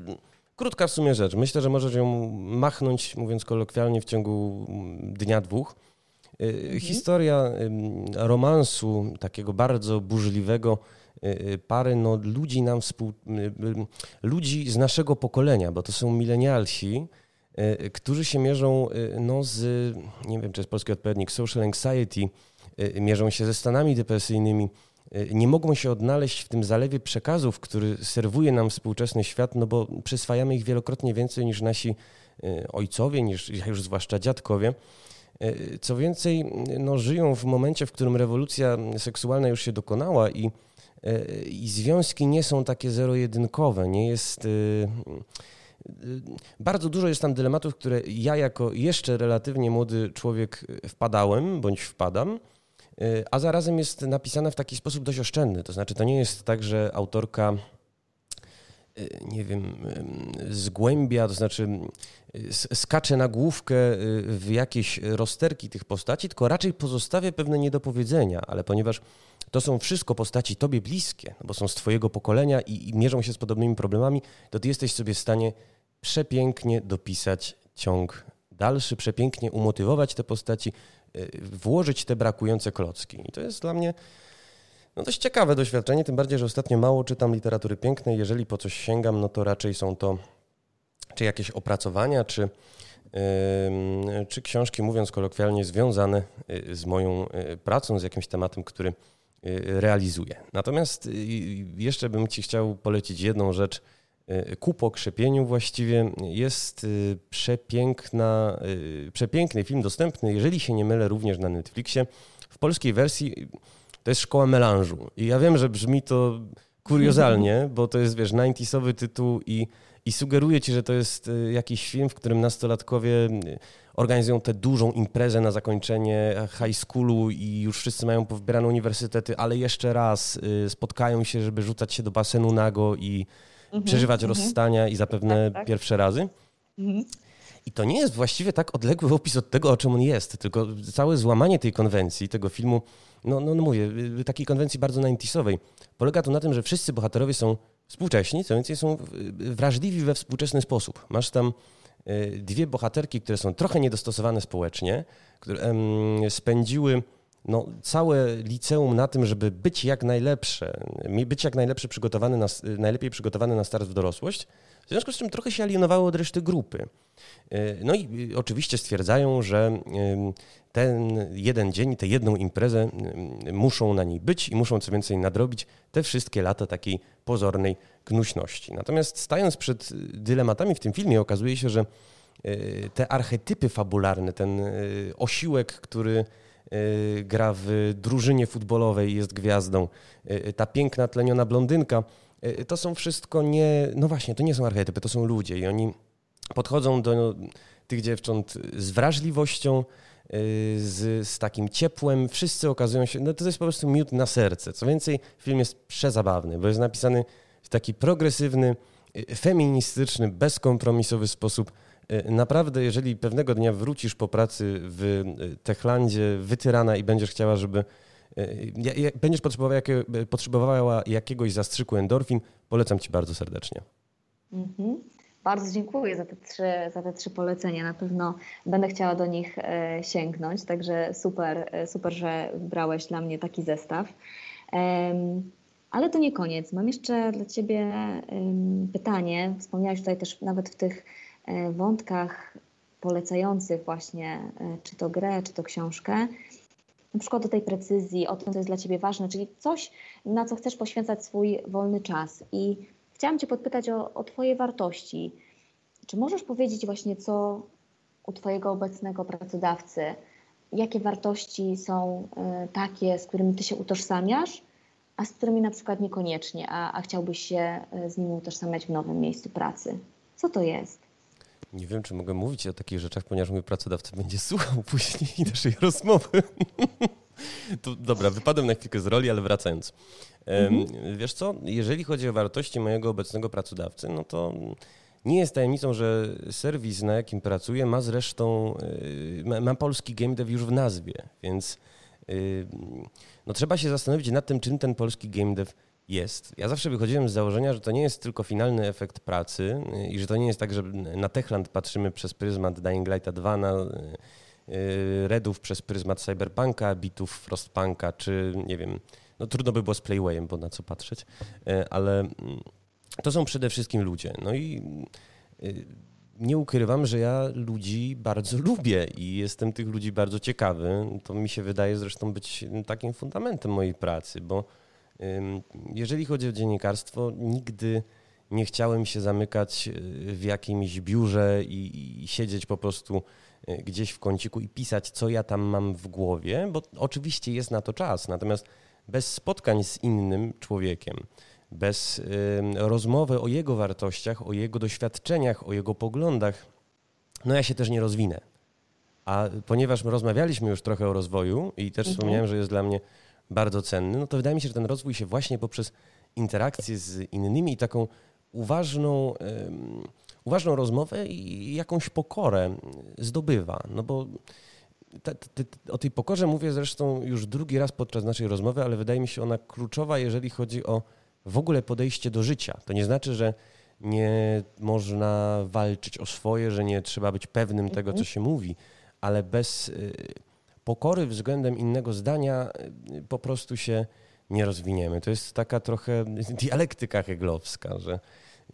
[SPEAKER 1] Krótka w sumie rzecz. Myślę, że możesz ją machnąć, mówiąc kolokwialnie, w ciągu dnia, dwóch. Y, mhm. Historia romansu, takiego bardzo burzliwego y, y, pary no, ludzi nam współ... ludzi z naszego pokolenia, bo to są milenialsi, którzy się mierzą no, z, nie wiem czy jest polski odpowiednik, social anxiety, mierzą się ze stanami depresyjnymi, nie mogą się odnaleźć w tym zalewie przekazów, który serwuje nam współczesny świat, no bo przyswajamy ich wielokrotnie więcej niż nasi y, ojcowie, niż już zwłaszcza dziadkowie. Y, co więcej, no, żyją w momencie, w którym rewolucja seksualna już się dokonała i, i związki nie są takie zero-jedynkowe. Nie jest. Bardzo dużo jest tam dylematów, które ja jako jeszcze relatywnie młody człowiek wpadałem bądź wpadam Y, a zarazem jest napisana w taki sposób dość oszczędny. To znaczy, to nie jest tak, że autorka y, nie wiem, y, zgłębia, to znaczy skacze na główkę w jakieś rozterki tych postaci, tylko raczej pozostawia pewne niedopowiedzenia, ale ponieważ to są wszystko postaci tobie bliskie, no bo są z twojego pokolenia i, i mierzą się z podobnymi problemami, to ty jesteś sobie w stanie przepięknie dopisać ciąg dalszy, przepięknie umotywować te postaci, Y, włożyć te brakujące klocki. I to jest dla mnie no dość ciekawe doświadczenie, tym bardziej, że ostatnio mało czytam literatury pięknej. Jeżeli po coś sięgam, no to raczej są to czy jakieś opracowania, czy, yy, czy książki, mówiąc kolokwialnie, związane y, z moją y, pracą, z jakimś tematem, który realizuję. Natomiast jeszcze bym Ci chciał polecić jedną rzecz, ku pokrzepieniu właściwie jest e, przepiękna, e, przepiękny film dostępny, jeżeli się nie mylę, również na Netflixie. W polskiej wersji to jest Szkoła Melanżu. I ja wiem, że brzmi to kuriozalnie, bo to jest, wiesz, 90 tytuł i, i sugeruje ci, że to jest jakiś film, w którym nastolatkowie organizują tę dużą imprezę na zakończenie high schoolu i już wszyscy mają powybierane uniwersytety, ale jeszcze raz spotkają się, żeby rzucać się do basenu nago i mhm, przeżywać mhm. rozstania i zapewne tak, tak. pierwsze razy. Mhm. I to nie jest właściwie tak odległy opis od tego, o czym on jest, tylko całe złamanie tej konwencji, tego filmu, no, no, no mówię, takiej konwencji bardzo 90 polega to na tym, że wszyscy bohaterowie są współcześni, co więcej są wrażliwi we współczesny sposób. Masz tam dwie bohaterki, które są trochę niedostosowane społecznie, które spędziły no, całe liceum na tym, żeby być jak najlepsze, być jak najlepsze przygotowany na, najlepiej przygotowany na start w dorosłość, w związku z czym trochę się alienowało od reszty grupy. E, no i y, oczywiście stwierdzają, że ten jeden dzień, tę jedną imprezę muszą na niej być i muszą co więcej nadrobić te wszystkie lata takiej pozornej gnuśności. Natomiast stając przed dylematami w tym filmie okazuje się, że e, te archetypy fabularne, ten e, osiłek, który gra w drużynie futbolowej, jest gwiazdą. Y, ta piękna, tleniona blondynka, to są wszystko nie, no właśnie, to nie są archetypy, to są ludzie i oni podchodzą do tych dziewcząt z wrażliwością, z, z takim ciepłem. Wszyscy okazują się, no to jest po prostu miód na serce. Co więcej, film jest przezabawny, bo jest napisany w taki progresywny, feministyczny, bezkompromisowy sposób E, naprawdę, jeżeli pewnego dnia wrócisz po pracy w e, Techlandzie wytyrana i będziesz chciała, żeby e, będziesz potrzebowała, jakie, potrzebowała jakiegoś zastrzyku endorfin, polecam Ci bardzo serdecznie.
[SPEAKER 2] Mhm. Bardzo dziękuję za te, trzy, za te trzy polecenia. Na pewno będę chciała do nich sięgnąć, także super, super że wybrałeś dla mnie taki zestaw. Ale to nie koniec. Mam jeszcze dla Ciebie pytanie. Wspomniałeś tutaj też nawet w tych E, wątkach polecających właśnie e, czy to grę, czy to książkę, na przykład o tej precyzji, o tym, co jest dla Ciebie ważne, czyli coś, na co chcesz poświęcać swój wolny czas. I chciałam Cię podpytać o, o Twoje wartości. Czy możesz powiedzieć właśnie, co u Twojego obecnego pracodawcy, jakie wartości są y, takie, z którymi Ty się utożsamiasz, a z którymi na przykład niekoniecznie, a, a chciałbyś się z nimi utożsamiać w nowym miejscu pracy? Co to jest?
[SPEAKER 1] Nie wiem, czy mogę mówić o takich rzeczach, ponieważ mój pracodawca będzie słuchał później naszej rozmowy. to, dobra, wypadłem na chwilkę z roli, ale wracając. Mhm. Wiesz co, jeżeli chodzi o wartości mojego obecnego pracodawcy, no to nie jest tajemnicą, że serwis, na jakim pracuję, ma zresztą, y, ma, ma polski game dev już w nazwie, więc y, no, trzeba się zastanowić nad tym, czym ten polski game dev jest. Ja zawsze wychodziłem z założenia, że to nie jest tylko finalny efekt pracy i że to nie jest tak, że na Techland patrzymy przez pryzmat Dying Lighta 2, na y, Redów przez pryzmat Cyberpunka, bitów Frostpunka, czy nie wiem, no trudno by było z Playwayem, bo na co patrzeć, y, ale mm, to są przede wszystkim ludzie. No i y, nie ukrywam, że ja ludzi bardzo lubię i jestem tych ludzi bardzo ciekawy. To mi się wydaje zresztą być takim fundamentem mojej pracy, bo jeżeli chodzi o dziennikarstwo, nigdy nie chciałem się zamykać y, w jakimś biurze i, i, siedzieć po prostu y, gdzieś w kąciku i pisać, co ja tam mam w głowie, bo oczywiście jest na to czas. Natomiast bez spotkań z innym człowiekiem, bez y, rozmowy o jego wartościach, o jego doświadczeniach, o jego poglądach, no ja się też nie rozwinę. A ponieważ rozmawialiśmy już trochę o rozwoju i też mhm. wspomniałem, że jest dla mnie bardzo cenny, no to wydaje mi się, że ten rozwój się właśnie poprzez interakcję z innymi i taką uważną, um, uważną rozmowę i jakąś pokorę zdobywa. No bo te, te, o tej pokorze mówię zresztą już drugi raz podczas naszej rozmowy, ale wydaje mi się ona kluczowa, jeżeli chodzi o w ogóle podejście do życia. To nie znaczy, że nie można walczyć o swoje, że nie trzeba być pewnym tego, co mhm. się mówi, ale bez y, pokory względem innego zdania y, po prostu się nie rozwiniemy. To jest taka trochę dialektyka heglowska, że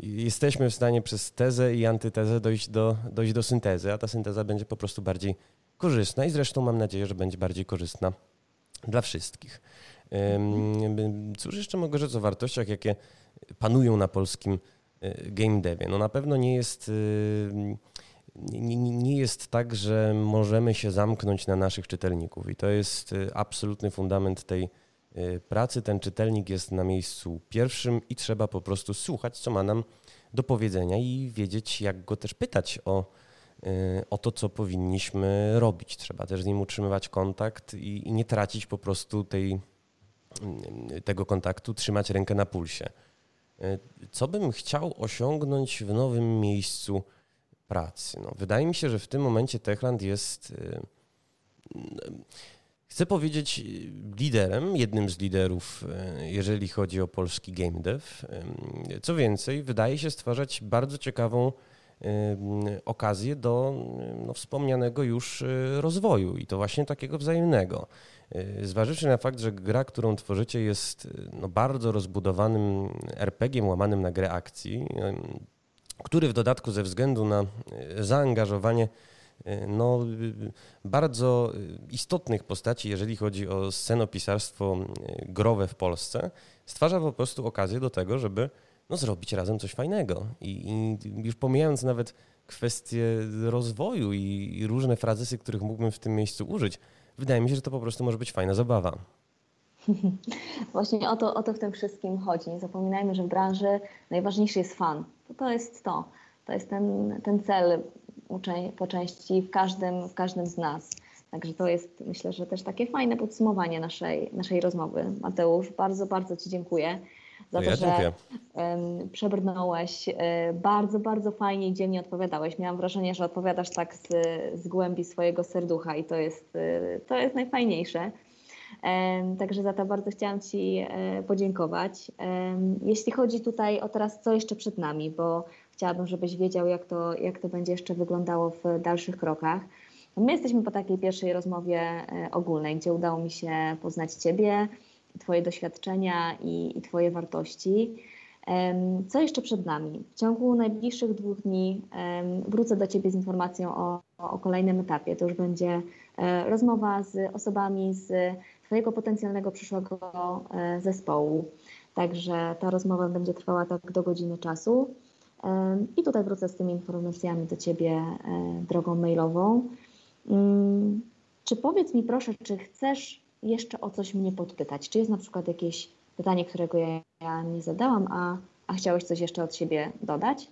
[SPEAKER 1] jesteśmy w stanie przez tezę i antytezę dojść do, dojść do syntezy, a ta synteza będzie po prostu bardziej korzystna i zresztą mam nadzieję, że będzie bardziej korzystna dla wszystkich. Cóż jeszcze mogę rzec o wartościach, jakie panują na polskim y, game devie? No na pewno nie jest y, nie, nie, jest tak, że możemy się zamknąć na naszych czytelników i to jest y, absolutny fundament tej y, pracy. Ten czytelnik jest na miejscu pierwszym i trzeba po prostu słuchać, co ma nam do powiedzenia i wiedzieć, jak go też pytać o, y, o to, co powinniśmy robić. Trzeba też z nim utrzymywać kontakt i, i nie tracić po prostu tej, tego kontaktu, trzymać rękę na pulsie. Co bym chciał osiągnąć w nowym miejscu pracy. No, wydaje mi się, że w tym momencie Techland jest, chcę powiedzieć, liderem, jednym z liderów, jeżeli chodzi o polski game dev. Co więcej, wydaje się stwarzać bardzo ciekawą okazję do no, wspomnianego już rozwoju i to właśnie takiego wzajemnego. Zważywszy na fakt, że gra, którą tworzycie jest no, bardzo rozbudowanym RPG łamanym na grę akcji, który w dodatku ze względu na zaangażowanie no, bardzo istotnych postaci, jeżeli chodzi o scenopisarstwo growe w Polsce, stwarza po prostu okazję do tego, żeby no, zrobić razem coś fajnego. I, i już pomijając nawet kwestie rozwoju i, i różne frazesy, których mógłbym w tym miejscu użyć, wydaje mi się, że to po prostu może być fajna zabawa.
[SPEAKER 2] Właśnie o to, o to w tym wszystkim chodzi. Nie zapominajmy, że w branży najważniejszy jest fan. To, to jest to. To jest ten, ten cel po części w każdym, w każdym z nas. Także to jest myślę, że też takie fajne podsumowanie naszej, naszej rozmowy. Mateusz, bardzo, bardzo Ci dziękuję za to, że um, przebrnąłeś. E, bardzo, bardzo fajnie i dzielnie odpowiadałeś. Miałam wrażenie, że odpowiadasz tak z, z głębi swojego serducha i to jest, e, to jest najfajniejsze. Także za to bardzo chciałam Ci e, podziękować. Jeśli chodzi tutaj o teraz, co jeszcze przed nami, bo chciałabym, żebyś wiedział, jak to, jak to będzie jeszcze wyglądało w dalszych krokach. My jesteśmy po takiej pierwszej rozmowie ogólnej, gdzie udało mi się poznać Ciebie, Twoje doświadczenia i, i Twoje wartości. Co jeszcze przed nami? W ciągu najbliższych dwóch dni wrócę do Ciebie z informacją o, o kolejnym etapie. To już będzie e, rozmowa z osobami z Twojego potencjalnego przyszłego e, zespołu. Także ta rozmowa będzie trwała tak do godziny czasu. I tutaj wrócę z tymi informacjami do Ciebie e, drogą mailową. Mm, czy powiedz mi proszę, czy chcesz jeszcze o coś mnie podpytać? Czy jest na przykład jakieś pytanie, którego ja, ja nie zadałam, a, a chciałeś coś jeszcze od siebie dodać?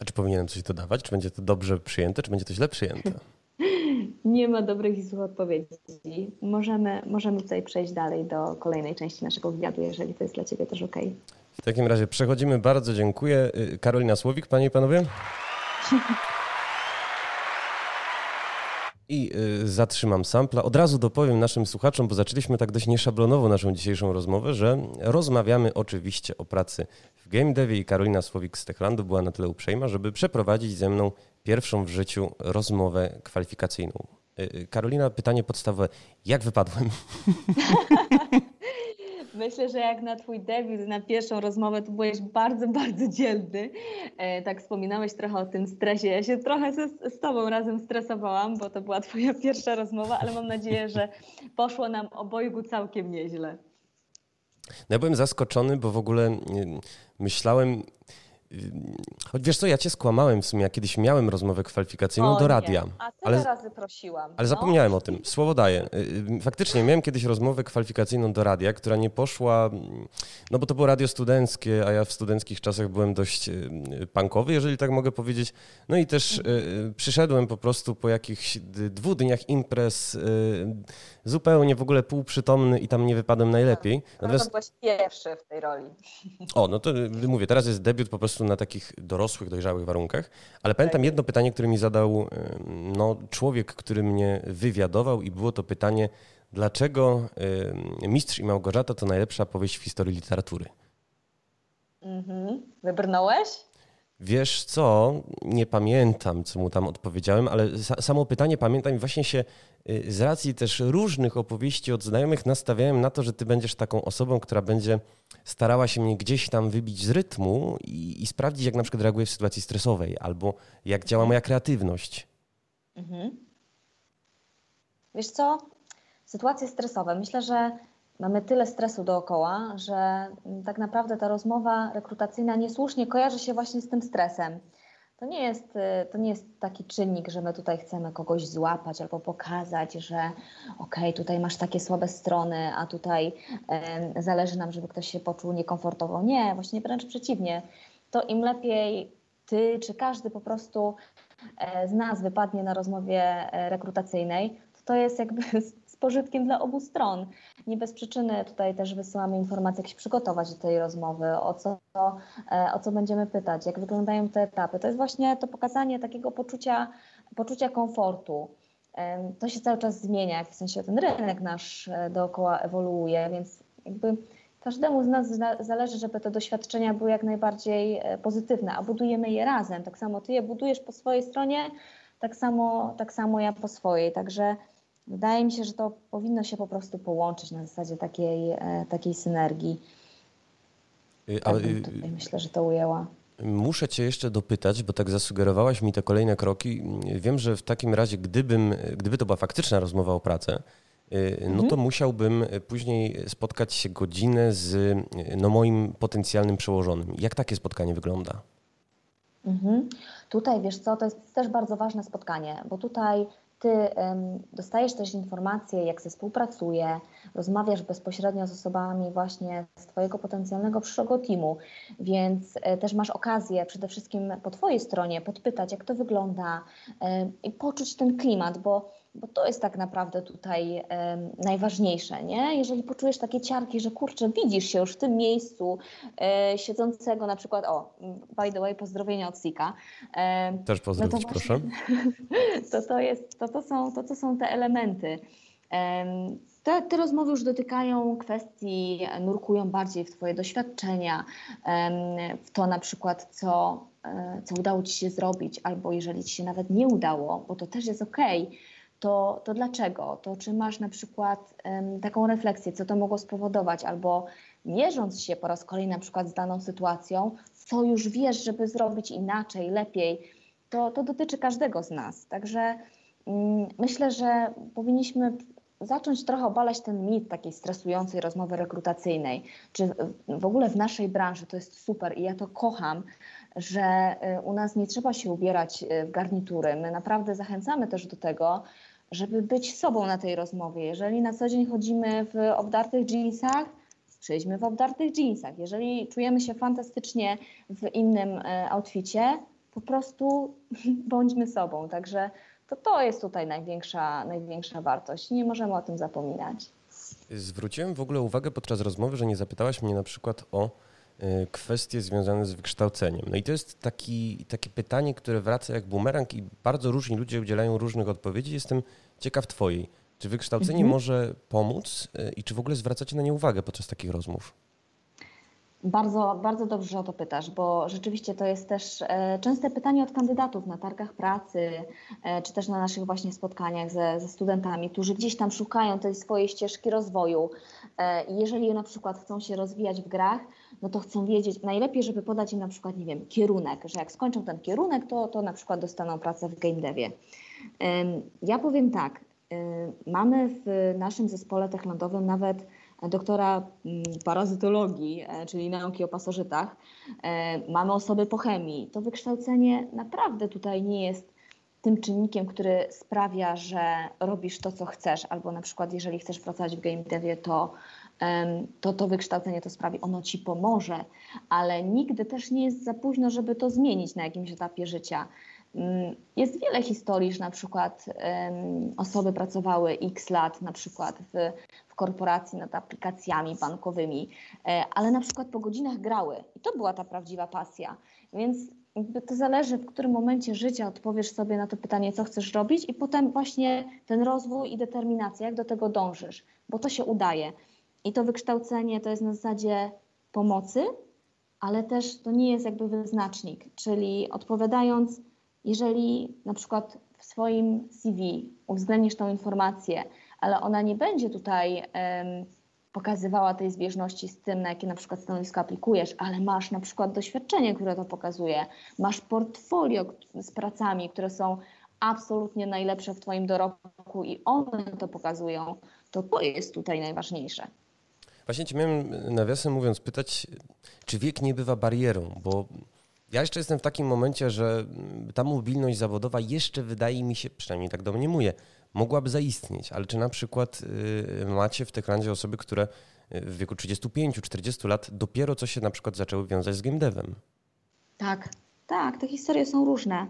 [SPEAKER 1] A czy powinienem coś dodawać? Czy będzie to dobrze przyjęte, czy będzie to źle przyjęte?
[SPEAKER 2] nie ma dobrych i złych odpowiedzi. Możemy, możemy tutaj przejść dalej do kolejnej części naszego wywiadu, jeżeli to jest dla Ciebie też ok.
[SPEAKER 1] W takim razie przechodzimy. Bardzo dziękuję. Y, Karolina Słowik, Panie i Panowie. I y, zatrzymam sampla. Od razu dopowiem naszym słuchaczom, bo zaczęliśmy tak dość nieszablonowo naszą dzisiejszą rozmowę, że rozmawiamy oczywiście o pracy w game devie i Karolina Słowik z Techlandu była na tyle uprzejma, żeby przeprowadzić ze mną pierwszą w życiu rozmowę kwalifikacyjną. Y, y, Karolina, pytanie podstawowe. Jak wypadłem?
[SPEAKER 2] Myślę, że jak na Twój debiut, na pierwszą rozmowę, to byłeś bardzo, bardzo dzielny. E, tak wspominałeś trochę o tym stresie. Ja się trochę z, z Tobą razem stresowałam, bo to była Twoja pierwsza rozmowa, ale mam nadzieję, że poszło nam obojgu całkiem nieźle.
[SPEAKER 1] No ja byłem zaskoczony, bo w ogóle myślałem, Choć wiesz co, ja cię skłamałem w sumie, ja kiedyś miałem rozmowę kwalifikacyjną o, do radia. Nie.
[SPEAKER 2] A tyle ale, razy prosiłam.
[SPEAKER 1] Ale no. zapomniałem o tym, słowo daję. Y, y, faktycznie miałem kiedyś rozmowę kwalifikacyjną do radia, która nie poszła, no bo to było radio studenckie, a ja w studenckich czasach byłem dość y, punkowy, jeżeli tak mogę powiedzieć. No i też mhm. przyszedłem po prostu po jakichś dwóch dniach imprez zupełnie w ogóle półprzytomny i tam nie wypadłem najlepiej.
[SPEAKER 2] No, Natomiast... No byłeś pierwszy w tej roli.
[SPEAKER 1] O, no to mówię, teraz jest debiut po prostu na takich dorosłych, dojrzałych warunkach, ale pamiętam tak. jedno pytanie, które mi zadał no, człowiek, który mnie wywiadował i było to pytanie, dlaczego Mistrz i Małgorzata to najlepsza powieść w historii literatury?
[SPEAKER 2] Mhm. Wybrnąłeś?
[SPEAKER 1] Wiesz co, nie pamiętam, co mu tam odpowiedziałem, ale samo pytanie pamiętam i właśnie się y, z racji też różnych opowieści od znajomych nastawiałem na to, że ty będziesz taką osobą, która będzie starała się mnie gdzieś tam wybić z rytmu i, i sprawdzić, jak na przykład reaguję w sytuacji stresowej albo jak działa moja kreatywność. Mhm.
[SPEAKER 2] Wiesz co, sytuacje stresowe. Myślę, że mamy tyle stresu dookoła, że tak naprawdę ta rozmowa rekrutacyjna niesłusznie kojarzy się właśnie z tym stresem. To nie, jest, y, to nie jest taki czynnik, że my tutaj chcemy kogoś złapać albo pokazać, że okej, okay, tutaj masz takie słabe strony, a tutaj zależy nam, żeby ktoś się poczuł niekomfortowo. Nie, właśnie wręcz przeciwnie. To im lepiej ty czy każdy po prostu e, z nas wypadnie na rozmowie e, rekrutacyjnej, to, to jest jakby z pożytkiem dla obu stron. Nie bez przyczyny tutaj też wysyłamy informacje, jak się przygotować do tej rozmowy, o co, e, o co będziemy pytać, jak wyglądają te etapy. To jest właśnie to pokazanie takiego poczucia, poczucia komfortu. To się cały czas zmienia, w sensie ten rynek nasz e, dookoła ewoluuje, więc jakby każdemu z nas zależy, żeby te doświadczenia były jak najbardziej e, pozytywne, a budujemy je razem. Tak samo ty je budujesz po swojej stronie, tak samo, tak samo ja po swojej. Także wydaje mi się, że to powinno się po prostu połączyć na zasadzie takiej, e, takiej synergii. Y, tak tutaj myślę, że to ujęła.
[SPEAKER 1] Muszę Cię jeszcze dopytać, bo tak zasugerowałaś mi te kolejne kroki. Wiem, że w takim razie, gdybym, gdyby to była faktyczna rozmowa o pracę, y, no to mhm. musiałbym później spotkać się godzinę z no, moim potencjalnym przełożonym. Jak takie spotkanie wygląda?
[SPEAKER 2] Mhm. Tutaj wiesz co, to jest też bardzo ważne spotkanie, bo tutaj ty dostajesz też informacje, jak się współpracuje, rozmawiasz bezpośrednio z osobami właśnie z Twojego potencjalnego przyszłego teamu, więc e, też masz okazję przede wszystkim po Twojej stronie podpytać, jak to wygląda e, i poczuć ten klimat, bo bo to jest tak naprawdę tutaj najważniejsze, nie? Jeżeli poczujesz takie ciarki, że kurczę, widzisz się już w tym miejscu e, siedzącego na przykład, o, by the way, pozdrowienia od Sika.
[SPEAKER 1] Też pozdrowić, no to proszę.
[SPEAKER 2] To, to, jest, to, to, są, to, to są te elementy. Te, te, rozmowy już dotykają kwestii, nurkują bardziej w Twoje doświadczenia, w to na przykład, co, e, co udało Ci się zrobić, albo jeżeli Ci się nawet nie udało, bo to też jest ok to, to dlaczego? To czy masz na przykład um, taką refleksję, co to mogło spowodować, albo mierząc się po raz kolejny na przykład z daną sytuacją, co już wiesz, żeby zrobić inaczej, lepiej, to, to dotyczy każdego z nas. Także um, myślę, że powinniśmy zacząć trochę obalać ten mit takiej stresującej rozmowy rekrutacyjnej. Czy w ogóle w naszej branży to jest super i ja to kocham, że y, u nas nie trzeba się ubierać y, w garnitury. My naprawdę zachęcamy też do tego, żeby być sobą na tej rozmowie. Jeżeli na co dzień chodzimy w obdartych jeansach, przyjdźmy w obdartych jeansach. Jeżeli czujemy się fantastycznie w innym e, outficie, po prostu bądźmy sobą. Także to, to jest tutaj największa, największa wartość. Nie możemy o tym zapominać.
[SPEAKER 1] Zwróciłem w ogóle uwagę podczas rozmowy, że nie zapytałaś mnie na przykład o kwestie związane z wykształceniem. No i to jest taki, takie pytanie, które wraca jak bumerang i bardzo różni ludzie udzielają różnych odpowiedzi. Jestem ciekaw Twojej. Czy wykształcenie mhm. może pomóc e, i czy w ogóle zwracacie na nie uwagę podczas takich rozmów?
[SPEAKER 2] Bardzo, bardzo dobrze, że o to pytasz, bo rzeczywiście to jest też e, częste pytanie od kandydatów na targach pracy, e, czy też na naszych właśnie spotkaniach ze, ze studentami, którzy gdzieś tam szukają tej swojej ścieżki rozwoju. I jeżeli na przykład chcą się rozwijać w grach, no to chcą wiedzieć, najlepiej, żeby podać im na przykład, nie wiem, kierunek, że jak skończą ten kierunek, to, to na przykład dostaną pracę w game devie. Ja powiem tak, mamy w naszym zespole techlandowym nawet doktora mm, parazytologii, e, czyli nauki o pasożytach. E, mamy osoby po chemii. To wykształcenie naprawdę tutaj nie jest tym czynnikiem, który sprawia, że robisz to, co chcesz, albo na przykład jeżeli chcesz pracować w game devie, to to to wykształcenie to sprawi, ono ci pomoże, ale nigdy też nie jest za późno, żeby to zmienić na jakimś etapie życia. Mm, jest wiele historii, że na przykład osoby pracowały x lat na przykład w, w korporacji nad aplikacjami bankowymi, e, ale na przykład po godzinach grały i to była ta prawdziwa pasja. Więc to zależy, w którym momencie życia odpowiesz sobie na to pytanie, co chcesz robić i potem właśnie ten rozwój i determinacja, jak do tego dążysz, bo to się udaje. I to wykształcenie to jest na zasadzie pomocy, ale też to nie jest jakby wyznacznik, czyli odpowiadając jeżeli na przykład w swoim CV uwzględnisz tą informację, ale ona nie będzie tutaj um, pokazywała tej zbieżności z tym, na jakie na przykład stanowisko aplikujesz, ale masz na przykład doświadczenie, które to pokazuje, masz portfolio z pracami, które są absolutnie najlepsze w Twoim dorobku i one to pokazują, to to jest tutaj najważniejsze.
[SPEAKER 1] Właśnie Cię miałem nawiasem mówiąc pytać, czy wiek nie bywa barierą, bo ja jeszcze jestem w takim momencie, że ta mobilność zawodowa jeszcze wydaje mi się, przynajmniej tak domniemuję, mogłaby zaistnieć, ale czy na przykład y, macie w Techlandzie osoby, które y, w wieku 35-40 lat dopiero co się na przykład zaczęły wiązać z game devem?
[SPEAKER 2] Tak, tak, te historie są różne.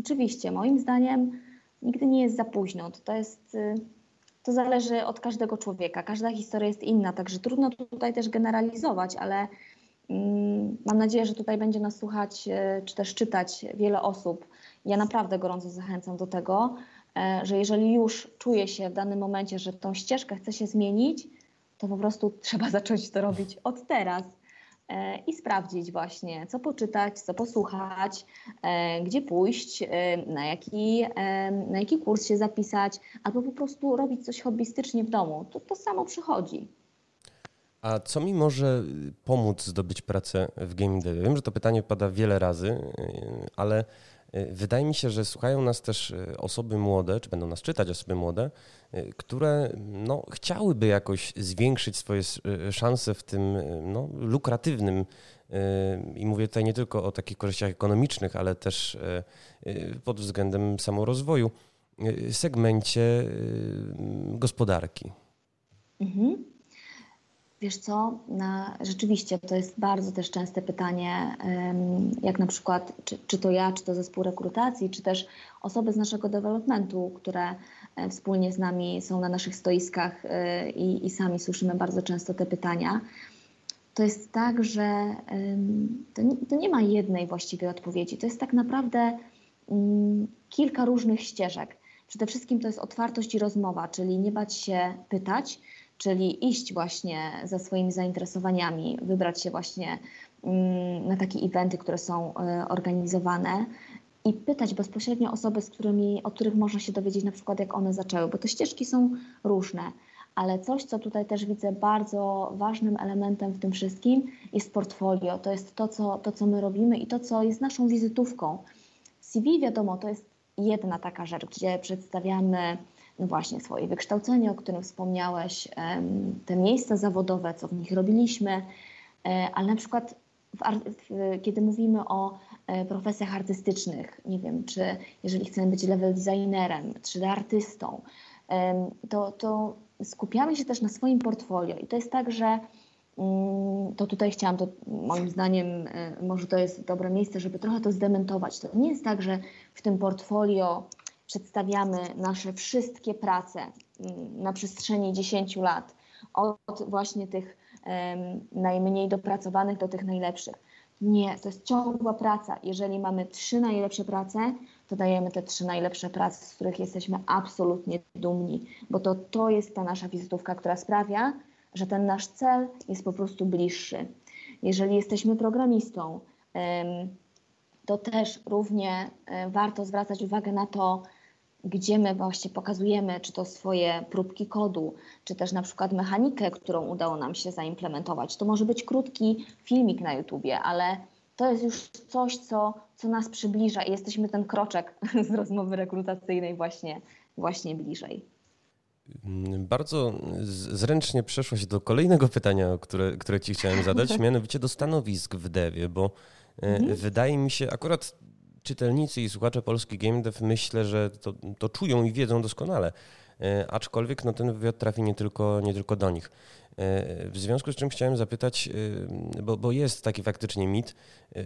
[SPEAKER 2] Oczywiście, moim zdaniem nigdy nie jest za późno. To jest, y, to zależy od każdego człowieka. Każda historia jest inna, także trudno tutaj też generalizować, ale mm, mam nadzieję, że tutaj będzie nas słuchać e, czy też czytać wiele osób. Ja naprawdę gorąco zachęcam do tego, e, że jeżeli już czuje się w danym momencie, że tą ścieżkę chce się zmienić, to po prostu trzeba zacząć to robić od teraz i sprawdzić właśnie, co poczytać, co posłuchać, e, gdzie pójść, e, na jaki, na jaki kurs się zapisać, albo po prostu robić coś hobbystycznie w domu. To, to samo przychodzi.
[SPEAKER 1] A co mi może pomóc zdobyć pracę w game devie? Wiem, że to pytanie pada wiele razy, ale wydaje mi się, że słuchają nas też osoby młode, czy będą nas czytać osoby młode, Y, które no, chciałyby jakoś zwiększyć swoje szanse w tym no, lukratywnym, i mówię tutaj nie tylko o takich korzyściach ekonomicznych, ale też pod względem samorozwoju, segmencie gospodarki. Mhm.
[SPEAKER 2] Wiesz co, na, rzeczywiście to jest bardzo też częste pytanie, jak na przykład, czy, czy to ja, czy to zespół rekrutacji, czy też osoby z naszego developmentu, które e, wspólnie z nami są na naszych stoiskach e, i, i sami słyszymy bardzo często te pytania. To jest tak, że to nie, to nie ma jednej właściwej odpowiedzi. To jest tak naprawdę mm, kilka różnych ścieżek. Przede wszystkim to jest otwartość i rozmowa, czyli nie bać się pytać, czyli iść właśnie za swoimi zainteresowaniami, wybrać się właśnie mm, na takie eventy, które są e, organizowane i pytać bezpośrednio osoby, z którymi, od których można się dowiedzieć na przykład jak one zaczęły, bo te ścieżki są różne. Ale coś, co tutaj też widzę bardzo ważnym elementem w tym wszystkim, jest portfolio. To jest to, co, to, co my robimy i to, co jest naszą wizytówką. CV, wiadomo, to jest jedna taka rzecz, gdzie przedstawiamy no właśnie swoje wykształcenie, o którym wspomniałeś, te miejsca zawodowe, co w nich robiliśmy, e, ale na przykład kiedy mówimy o e, profesjach artystycznych, nie wiem, czy jeżeli chcemy być level designerem, 3D artystą, to, to skupiamy się też na swoim portfolio i to jest tak, że mm, to tutaj chciałam, to moim zdaniem e, może to jest dobre miejsce, żeby trochę to zdementować. To nie jest tak, że w tym portfolio przedstawiamy nasze wszystkie prace mm, na przestrzeni 10 lat, od właśnie tych najmniej dopracowanych do tych najlepszych. Nie, to jest ciągła praca. Jeżeli mamy trzy najlepsze prace, to dajemy te trzy najlepsze prace, z których jesteśmy absolutnie dumni, bo to, to jest ta nasza wizytówka, która sprawia, że ten nasz cel jest po prostu bliższy. Jeżeli jesteśmy programistą, to też równie e, warto zwracać uwagę na to, gdzie my właśnie pokazujemy, czy to swoje próbki kodu, czy też na przykład mechanikę, którą udało nam się zaimplementować. To może być krótki filmik na YouTubie, ale to jest już coś, co, co nas przybliża i jesteśmy ten kroczek z rozmowy rekrutacyjnej właśnie, właśnie bliżej.
[SPEAKER 1] Bardzo zręcznie przeszłaś do kolejnego pytania, które, które Ci chciałem zadać, mianowicie do stanowisk w Dewie, bo e, mhm. wydaje mi się, akurat czytelnicy i słuchacze polski game dev myślę, że to, to czują i wiedzą doskonale. E, aczkolwiek no, ten wywiad trafi nie tylko, nie tylko do nich. E, w związku z czym chciałem zapytać, e, bo, bo jest taki faktycznie mit,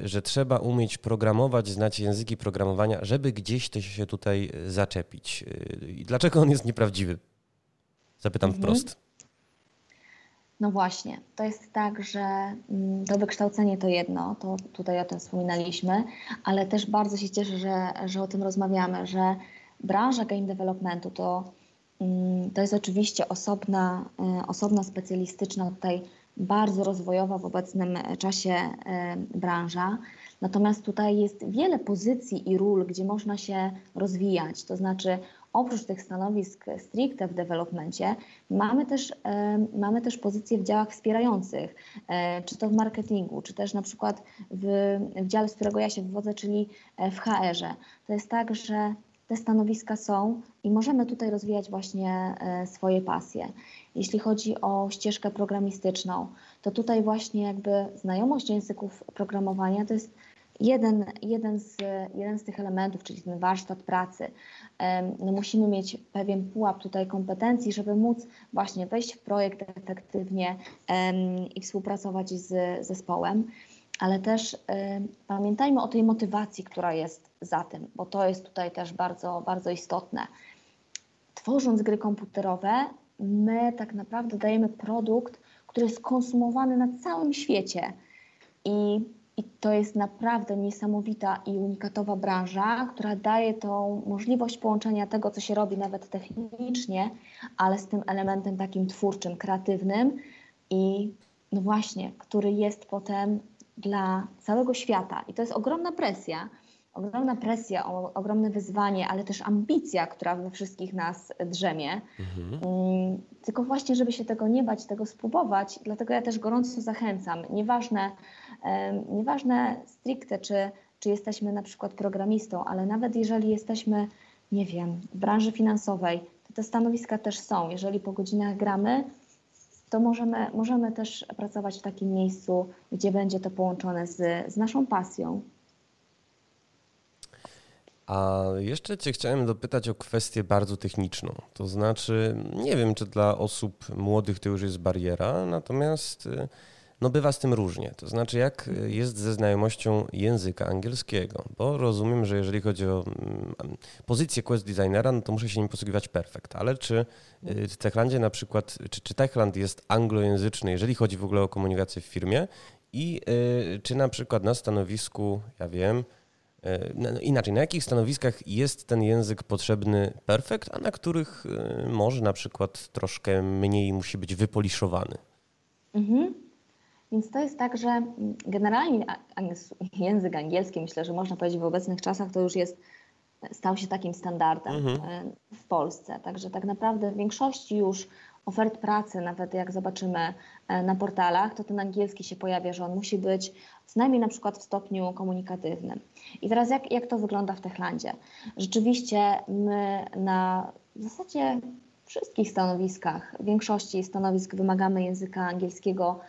[SPEAKER 1] że trzeba umieć programować, znać języki programowania, żeby gdzieś to się tutaj zaczepić. I dlaczego on jest nieprawdziwy? Zapytam mhm. wprost.
[SPEAKER 2] No właśnie, to jest tak, że mm, to wykształcenie to jedno, to tutaj o tym wspominaliśmy, ale też bardzo się cieszę, że, że o tym rozmawiamy, że branża game developmentu to, mm, to jest oczywiście osobna, e, osobna specjalistyczna, tutaj bardzo rozwojowa w obecnym czasie e, branża. Natomiast tutaj jest wiele pozycji i ról, gdzie można się rozwijać, to znaczy oprócz tych stanowisk stricte w developmencie, mamy też, mamy też pozycje w działach wspierających, e, czy to w marketingu, czy też na przykład w, w dziale, z którego ja się wywodzę, czyli e, w HR-ze. To jest tak, że te stanowiska są i możemy tutaj rozwijać właśnie e, swoje pasje. Jeśli chodzi o ścieżkę programistyczną, to tutaj właśnie jakby znajomość języków programowania to jest jeden, jeden, z, jeden z tych elementów, czyli ten warsztat pracy. No musimy mieć pewien pułap tutaj kompetencji, żeby móc właśnie wejść w projekt efektywnie i współpracować z zespołem, ale też pamiętajmy o tej motywacji, która jest za tym, bo to jest tutaj też bardzo, bardzo istotne tworząc gry komputerowe, my tak naprawdę dajemy produkt, który jest konsumowany na całym świecie. I, I to jest naprawdę niesamowita i unikatowa branża, która daje tą możliwość połączenia tego, co się robi nawet technicznie, ale z tym elementem takim twórczym, kreatywnym i no właśnie, który jest potem dla całego świata. I to jest ogromna presja, ogromna presja, ogromne wyzwanie, ale też ambicja, która we wszystkich nas drzemie. Mhm. Mm, tylko właśnie, żeby się tego nie bać, tego spróbować, dlatego ja też gorąco zachęcam. Nieważne, nieważne stricte, czy, czy jesteśmy na przykład programistą, ale nawet jeżeli jesteśmy, nie wiem, w branży finansowej, to te stanowiska też są. Jeżeli po godzinach gramy, to możemy, możemy też pracować w takim miejscu, gdzie będzie to połączone z, z naszą pasją.
[SPEAKER 1] A jeszcze Cię chciałem dopytać o kwestię bardzo techniczną. To znaczy, nie wiem, czy dla osób młodych to już jest bariera, natomiast y, no bywa z tym różnie. To znaczy, jak jest ze znajomością języka angielskiego, bo rozumiem, że jeżeli chodzi o mm, pozycję quest designera, no to muszę się nim posługiwać perfekt, ale czy y, w Techlandzie na przykład, czy, czy Techland jest anglojęzyczny, jeżeli chodzi w ogóle o komunikację w firmie i y, czy na przykład na stanowisku, ja wiem, y, no, no inaczej, na jakich stanowiskach jest ten język potrzebny perfekt, a na których może na przykład troszkę mniej musi być wypoliszowany? Mhm.
[SPEAKER 2] Więc to jest tak, że generalnie język angielski, myślę, że można powiedzieć w obecnych czasach, to już jest, stał się takim standardem mhm. E, w Polsce. Także tak naprawdę w większości już ofert pracy, nawet jak zobaczymy e, na portalach, to ten angielski się pojawia, że on musi być co najmniej na przykład w stopniu komunikatywnym. I teraz jak, jak to wygląda w Techlandzie? Rzeczywiście my na w zasadzie wszystkich stanowiskach, w większości stanowisk wymagamy języka angielskiego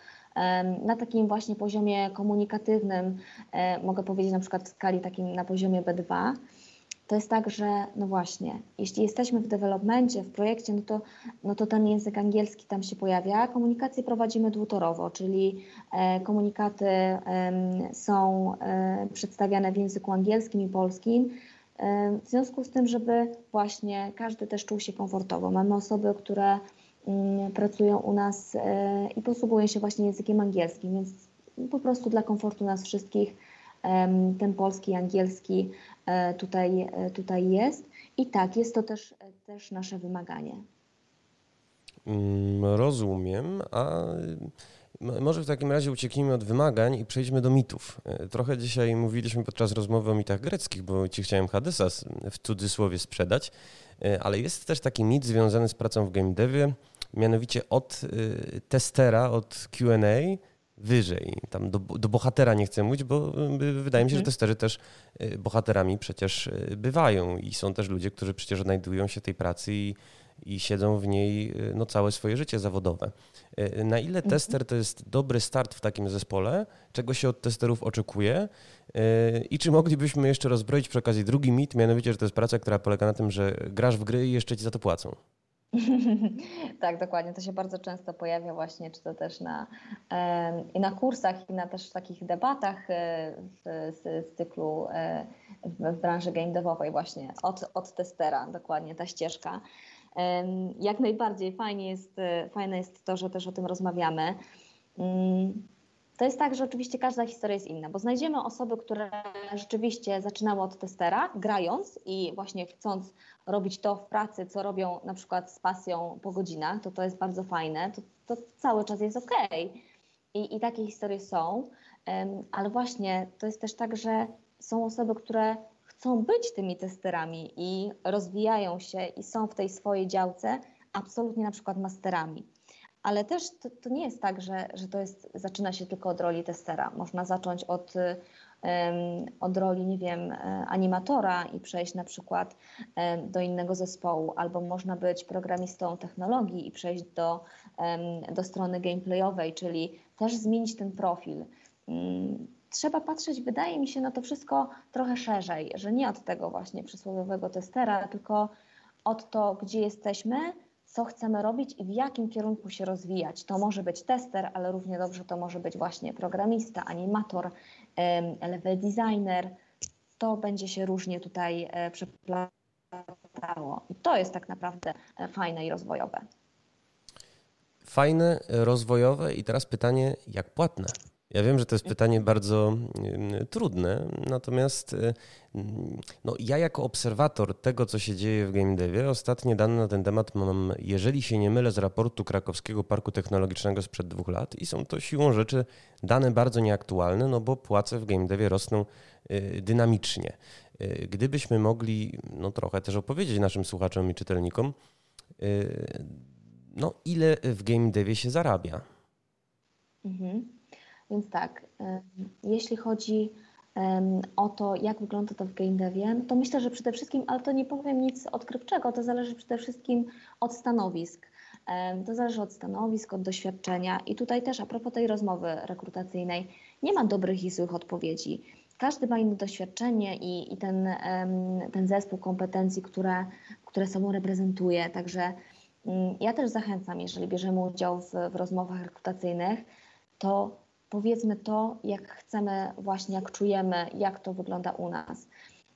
[SPEAKER 2] na takim właśnie poziomie komunikatywnym, e, mogę powiedzieć na przykład w skali takim na poziomie B2, to jest tak, że no właśnie, jeśli jesteśmy w developmencie, w projekcie, no to, no to ten język angielski tam się pojawia. Komunikację prowadzimy dwutorowo, czyli e, komunikaty są e, przedstawiane w języku angielskim i polskim. w związku z tym, żeby właśnie każdy też czuł się komfortowo. Mamy osoby, które pracują u nas e, i posługują się właśnie językiem angielskim, więc po prostu dla komfortu nas wszystkich ten polski, angielski e, tutaj, e, tutaj jest. I tak, jest to też, też nasze wymaganie.
[SPEAKER 1] Mm, rozumiem, a może w takim razie ucieknijmy od wymagań i przejdźmy do mitów. Trochę dzisiaj mówiliśmy podczas rozmowy o mitach greckich, bo ci chciałem Hadesa w cudzysłowie sprzedać, ale jest też taki mit związany z pracą w game devie, mianowicie od y, testera, od QA wyżej. Tam do, do, bohatera nie chcę mówić, bo y, wydaje mi się, że mhm. testerzy też y, bohaterami przecież bywają i są też ludzie, którzy przecież odnajdują się tej pracy i, i siedzą w niej no, całe swoje życie zawodowe. Na ile mhm. tester to jest dobry start w takim zespole? Czego się od testerów oczekuje? I czy moglibyśmy jeszcze rozbroić przy okazji drugi mit, mianowicie, że to jest praca, która polega na tym, że grasz w gry i jeszcze ci za to płacą?
[SPEAKER 2] tak, dokładnie. To się bardzo często pojawia właśnie, czy to też na, i na kursach, i na też takich debatach e, z, z cyklu e, w, w branży game devowej właśnie, od, od testera, dokładnie ta ścieżka. Jak najbardziej fajnie jest, e, fajne jest to, że też o tym rozmawiamy. To jest tak, że oczywiście każda historia jest inna, bo znajdziemy osoby, które rzeczywiście zaczynały od testera, grając i właśnie chcąc robić to w pracy, co robią na przykład z pasją po godzinach, to to jest bardzo fajne, to, to cały czas jest ok. I, I takie historie są, ale właśnie to jest też tak, że są osoby, które chcą być tymi testerami i rozwijają się i są w tej swojej działce absolutnie na przykład masterami. Ale też to, to, nie jest tak, że, że to jest, zaczyna się tylko od roli testera. Można zacząć od, od roli, nie wiem, e, animatora i przejść na przykład do innego zespołu, albo można być programistą technologii i przejść do, do strony gameplayowej, czyli też zmienić ten profil. Mm, trzeba patrzeć, wydaje mi się, na to wszystko trochę szerzej, że nie od tego właśnie przysłowiowego testera, tylko od to, gdzie jesteśmy, co chcemy robić i w jakim kierunku się rozwijać. To może być tester, ale równie dobrze to może być właśnie programista, animator, level designer. To będzie się różnie tutaj e, przeplatało latało. I to jest tak naprawdę fajne i rozwojowe.
[SPEAKER 1] Fajne, rozwojowe i teraz pytanie, jak płatne? Ja wiem, że to jest pytanie bardzo trudne, natomiast y, no, ja jako obserwator tego, co się dzieje w game devie, ostatnie dane na ten temat mam, jeżeli się nie mylę, z raportu Krakowskiego Parku Technologicznego sprzed dwóch lat i są to siłą rzeczy dane bardzo nieaktualne, no bo płace w game devie rosną y, dynamicznie. Y, gdybyśmy mogli no, trochę też opowiedzieć naszym słuchaczom i czytelnikom, no, ile w game devie się zarabia.
[SPEAKER 2] Mhm. Więc tak, jeśli chodzi o to, jak wygląda to w game to myślę, że przede wszystkim, ale to nie powiem nic odkrywczego, to zależy przede wszystkim od stanowisk. To zależy od stanowisk, od doświadczenia i tutaj też a propos tej rozmowy rekrutacyjnej, nie ma dobrych i złych odpowiedzi. Każdy ma inne doświadczenie i, i ten, ten zespół kompetencji, które, które sobą reprezentuje. Także mm, ja też zachęcam, jeżeli bierzemy udział w, w rozmowach rekrutacyjnych, to powiedzmy to, jak chcemy, właśnie jak czujemy, jak to wygląda u nas.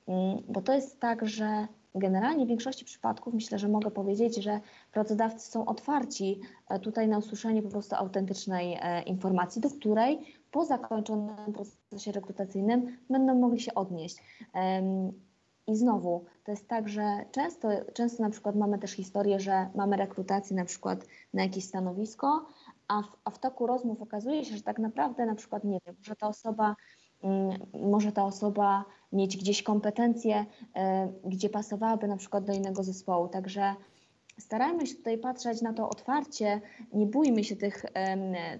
[SPEAKER 2] Mm, bo to jest tak, że generalnie w większości przypadków myślę, że mogę powiedzieć, że pracodawcy są otwarci e, tutaj na usłyszenie po prostu autentycznej e, informacji, do której po zakończonym procesie rekrutacyjnym będą mogli się odnieść. I znowu, to jest tak, że często, często na przykład mamy też historię, że mamy rekrutację na przykład na jakieś stanowisko, a w, a w toku rozmów okazuje się, że tak naprawdę na przykład, nie wiem, może ta osoba mm, może ta osoba mieć gdzieś kompetencje, e, gdzie pasowałaby na przykład do innego zespołu. Także starajmy się tutaj patrzeć na to otwarcie, nie bójmy się tych,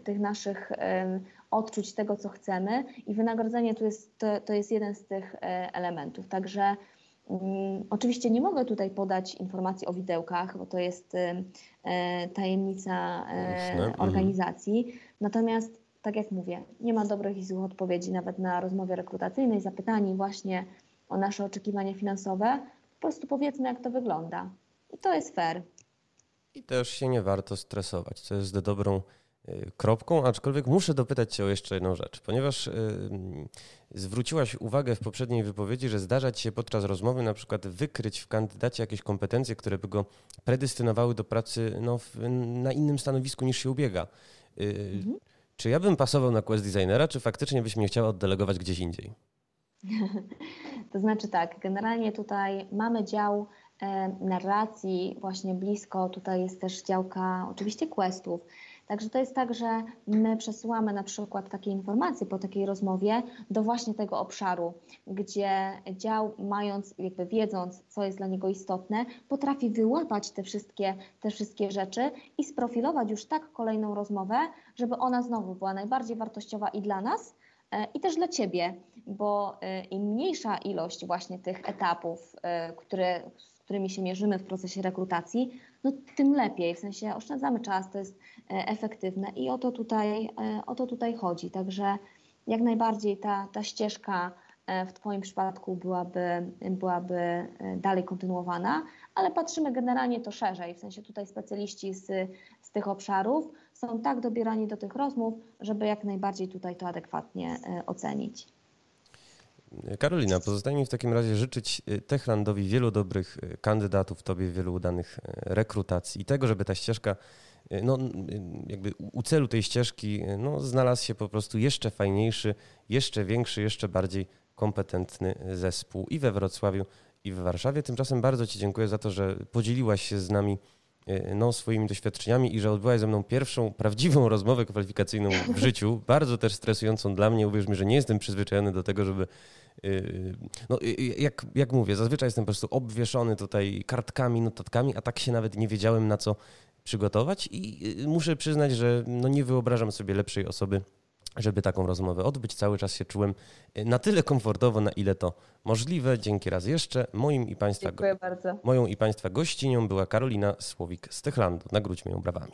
[SPEAKER 2] tych naszych odczuć, tego co chcemy i wynagrodzenie to jest, to, to jest jeden z tych e, elementów. Także oczywiście nie mogę tutaj podać informacji o widełkach, bo to jest y, e, tajemnica e, mhm. organizacji. Natomiast, tak jak mówię, nie ma dobrych i złych odpowiedzi nawet na rozmowie rekrutacyjnej, zapytani właśnie o nasze oczekiwania finansowe. Po prostu powiedzmy, jak to wygląda. I to jest fair.
[SPEAKER 1] I też się nie warto stresować, co jest dobrą kropką, aczkolwiek muszę dopytać Cię o jeszcze jedną rzecz, ponieważ y, zwróciłaś uwagę w poprzedniej wypowiedzi, że zdarza Ci się podczas rozmowy na przykład wykryć w kandydacie jakieś kompetencje, które by go predestynowały do pracy no, w, na innym stanowisku niż się ubiega. Y, mhm. Czy ja bym pasował na quest designera, czy faktycznie byś mnie chciała oddelegować gdzieś indziej?
[SPEAKER 2] To znaczy tak, generalnie tutaj mamy dział e, narracji właśnie blisko, tutaj jest też działka oczywiście questów, Także to jest tak, że my przesyłamy na przykład takie informacje po takiej rozmowie do właśnie tego obszaru, gdzie dział mając, jakby wiedząc, co jest dla niego istotne, potrafi wyłapać te wszystkie, te wszystkie rzeczy i sprofilować już tak kolejną rozmowę, żeby ona znowu była najbardziej wartościowa i dla nas, e, i też dla Ciebie, bo e, im mniejsza ilość właśnie tych etapów, e, które, z którymi się mierzymy w procesie rekrutacji, no tym lepiej, w sensie oszczędzamy czas, to jest E, efektywne i o to tutaj, e, o to tutaj chodzi. Także jak najbardziej ta, ta ścieżka e, w Twoim przypadku byłaby, byłaby dalej kontynuowana, ale patrzymy generalnie to szerzej, w sensie tutaj specjaliści z, z tych obszarów są tak dobierani do tych rozmów, żeby jak najbardziej tutaj to adekwatnie ocenić.
[SPEAKER 1] Karolina, pozostaje mi w takim razie życzyć Techlandowi wielu dobrych kandydatów, Tobie wielu udanych rekrutacji i tego, żeby ta ścieżka no, jakby u celu tej ścieżki no, znalazł się po prostu jeszcze fajniejszy, jeszcze większy, jeszcze bardziej kompetentny zespół i we Wrocławiu, i w Warszawie. Tymczasem bardzo Ci dziękuję za to, że podzieliłaś się z nami no, swoimi doświadczeniami i że odbyłaś ze mną pierwszą prawdziwą rozmowę kwalifikacyjną w życiu. Bardzo też stresującą dla mnie. Uwierz mi, że nie jestem przyzwyczajony do tego, żeby. No, jak, jak mówię, zazwyczaj jestem po prostu obwieszony tutaj kartkami, notatkami, a tak się nawet nie wiedziałem, na co przygotować i muszę przyznać, że no nie wyobrażam sobie lepszej osoby, żeby taką rozmowę odbyć. Cały czas się czułem y, na tyle komfortowo, na ile to możliwe. Dzięki raz jeszcze. Moim i państwa,
[SPEAKER 2] Dziękuję bardzo.
[SPEAKER 1] Moją i Państwa gościnią była Karolina Słowik z Techlandu. Nagródźmy ją brawami.